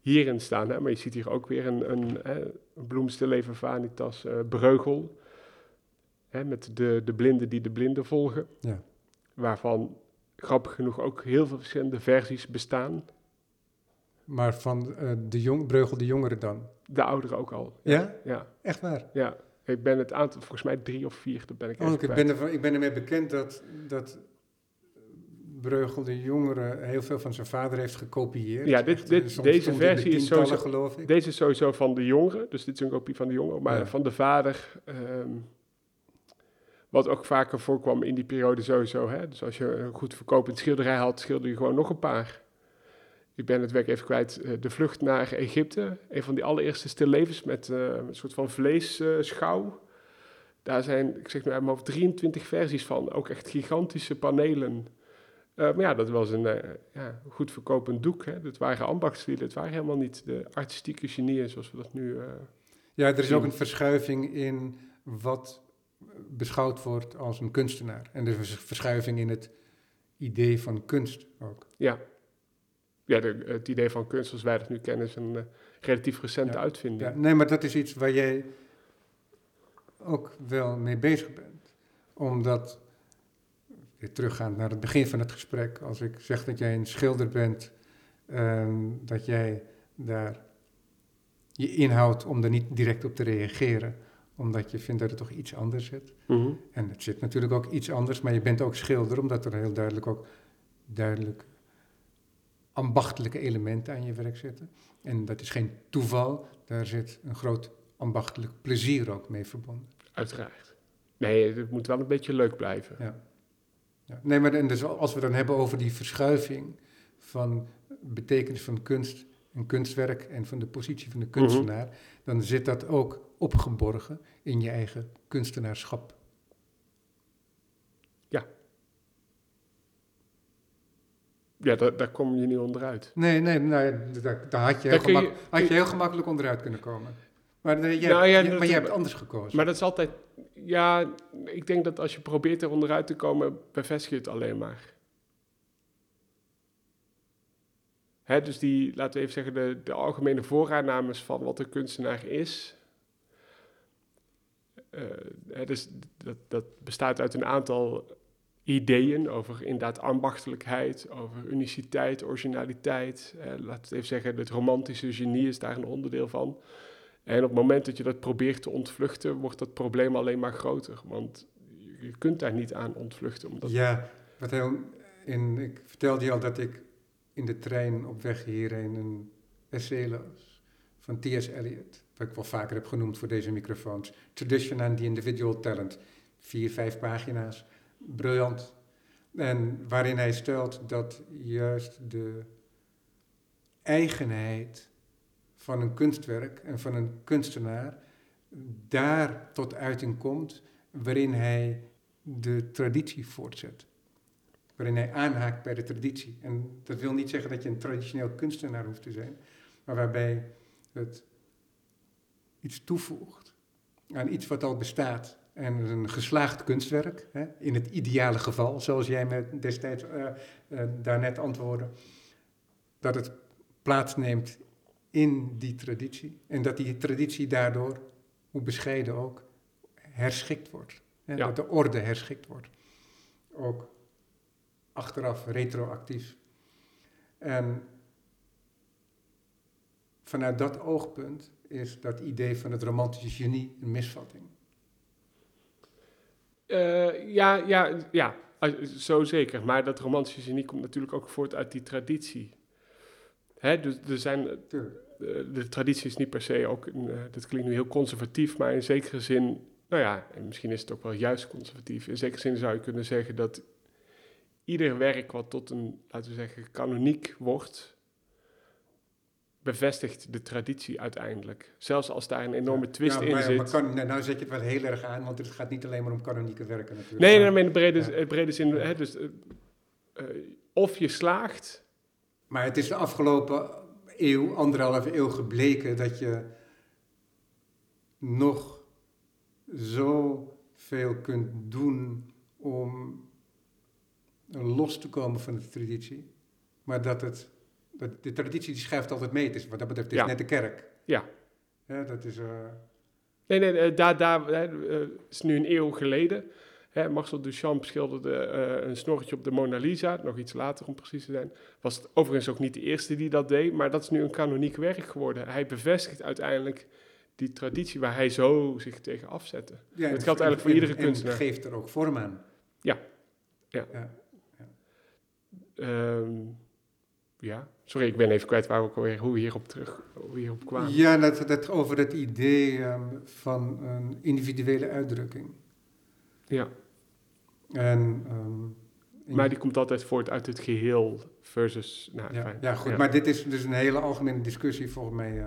hierin staan. Hè? Maar je ziet hier ook weer een, een, hè, een bloemstilleven vanitas breugel. Hè, met de, de blinden die de blinden volgen. Ja. Waarvan grappig genoeg ook heel veel verschillende versies bestaan. Maar van eh, de jong, Breugel de Jongere dan? De ouderen ook al. Ja? Ja. Echt waar? Ja, ik ben het aantal, volgens mij drie of vier, dat ben ik Oh, ik, ben ik ben ermee bekend dat, dat Breugel de Jongere heel veel van zijn vader heeft gekopieerd. Ja, dit- dit- eh, soms deze de versie is sowieso- geloof ik. Deze is sowieso van de jongeren, dus dit is een kopie van de jongeren, maar Ja. van de vader, ehm, wat ook vaker voorkwam in die periode sowieso. Hè? Dus als je een goed verkopend schilderij had, schilder je gewoon nog een paar. Ik ben het werk even kwijt, eh, De Vlucht naar Egypte, een van die allereerste stillevens met eh, een soort van vleesschouw. Daar zijn, ik zeg nu uit mijn hoofd, 23 versies van, ook echt gigantische panelen. Eh, maar ja, dat was een ja, goed verkopend doek. Hè. Dat waren ambachtslieden, het waren helemaal niet de artistieke genieën zoals we dat nu... Ja, er is ook een verschuiving in wat beschouwd wordt als een kunstenaar. En er is een verschuiving in het idee van kunst ook. ja, ja de, het idee van kunst zoals wij dat nu kennen is een eh, relatief recente Ja. uitvinding. Ja, nee, maar dat is iets waar jij ook wel mee bezig bent. Omdat, weer teruggaand naar het begin van het gesprek, als ik zeg dat jij een schilder bent, ehm, dat jij daar je inhoudt om er niet direct op te reageren, omdat je vindt dat het toch iets anders zit. Mhm. En het zit natuurlijk ook iets anders, maar je bent ook schilder, omdat er heel duidelijk ook duidelijk ambachtelijke elementen aan je werk zitten. En dat is geen toeval, daar zit een groot ambachtelijk plezier ook mee verbonden. Uiteraard. Nee, het moet wel een beetje leuk blijven. Ja. Ja. Nee, maar en dus als we dan hebben over die verschuiving van betekenis van kunst en kunstwerk en van de positie van de kunstenaar, dan zit dat ook opgeborgen in je eigen kunstenaarschap. Ja, daar, daar kom je niet onderuit. Nee, nee, nou, ja, daar, daar had, je heel je- had je heel gemakkelijk onderuit kunnen komen. Maar, eh, jij, Nou ja, dat- maar jij hebt anders gekozen. Maar dat is altijd... Ja, ik denk dat als je probeert er onderuit te komen, bevestig je het alleen maar. Dus die, laten we even zeggen, de, de algemene vooraannames van wat een kunstenaar is. eh, dus dat, dat bestaat uit een aantal ideeën over inderdaad ambachtelijkheid, over uniciteit, originaliteit. Eh, laten we even zeggen, het romantische genie is daar een onderdeel van. En op het moment dat je dat probeert te ontvluchten, wordt dat probleem alleen maar groter. Want je kunt daar niet aan ontvluchten. Omdat, Ja, wat heel, in, ik vertelde je al dat ik in de trein op weg hierheen een essay van T.S. Eliot. Wat ik wel vaker heb genoemd voor deze microfoons. Tradition and the Individual Talent. Vier, vijf pagina's. Briljant. En waarin hij stelt dat juist de eigenheid van een kunstwerk en van een kunstenaar daar tot uiting komt waarin hij de traditie voortzet. Waarin hij aanhaakt bij de traditie. En dat wil niet zeggen dat je een traditioneel kunstenaar hoeft te zijn, maar waarbij het iets toevoegt aan iets wat al bestaat. En een geslaagd kunstwerk, hè, in het ideale geval, zoals jij me destijds eh, eh, daarnet antwoordde, dat het plaatsneemt in die traditie. En dat die traditie daardoor, hoe bescheiden ook, herschikt wordt. Hè, Ja. Dat de orde herschikt wordt. Ook achteraf, retroactief. En vanuit dat oogpunt is dat idee van het romantische genie een misvatting. Eh, ja, ja, ja, eh, zo zeker. Maar dat romantische genie komt natuurlijk ook voort uit die traditie. Hè, dus er zijn, eh, Tuurlijk. de, de traditie is niet per se ook, een, eh, dat klinkt nu heel conservatief, maar in zekere zin, nou ja, en misschien is het ook wel juist conservatief. In zekere zin zou je kunnen zeggen dat ieder werk wat tot een, laten we zeggen, kanoniek wordt, bevestigt de traditie uiteindelijk. Zelfs als daar een enorme twist Ja, in zit. Maar kan, nou, nou zet je het wel heel erg aan, want het gaat niet alleen maar om kanonieke werken natuurlijk. Nee, nee, maar, in de brede, Ja. eh, brede zin, hè, dus, eh, eh, of je slaagt, maar het is de afgelopen eeuw, anderhalve eeuw gebleken dat je nog zoveel kunt doen om los te komen van de traditie. Maar dat het, dat de traditie die schuift altijd mee. Het is, wat dat betreft, het is Ja. net de kerk. Ja. Ja, dat is... eh, Nee, nee, eh, daar, daar hè, eh, het is nu een eeuw geleden. Hè, Marcel Duchamp schilderde een snorretje op de Mona Lisa, nog iets later om precies te zijn. Was het overigens ook niet de eerste die dat deed, maar dat is nu een kanoniek werk geworden. Hij bevestigt uiteindelijk die traditie waar hij zo zich tegen afzette. ja, Dat en- geldt eigenlijk voor en- iedere en kunstenaar. geeft er ook vorm aan. Ehm, ja, sorry, ik ben even kwijt waar we ook alweer, hoe we hierop terug, hoe we hierop kwamen. Ja, dat, dat over het idee ehm, van een individuele uitdrukking. Ja, En, ehm, maar die komt altijd voort uit het geheel versus... Nou, ja, fijn. ja, goed, Ja. maar dit is dus een hele algemene discussie. Volgens mij eh,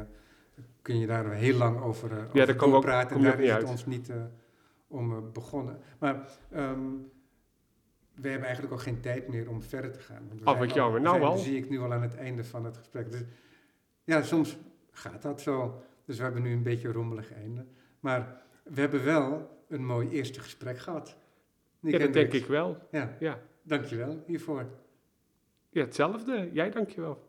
kun je daar heel lang over, uh, daar over komen we ook- praten. Daar niet is het uit. ons niet eh, om eh, begonnen. Maar ehm, we hebben eigenlijk ook geen tijd meer om verder te gaan. Want zijn wat jammer. Nou wel. zie ik nu al aan het einde van het gesprek. Dus, ja, soms gaat dat zo. Dus we hebben nu een beetje een rommelig einde. Maar we hebben wel een mooi eerste gesprek gehad. Nick Ja, dat denk ik wel. Ja, Ja. dankjewel hiervoor. ja, hetzelfde. Jij dankjewel.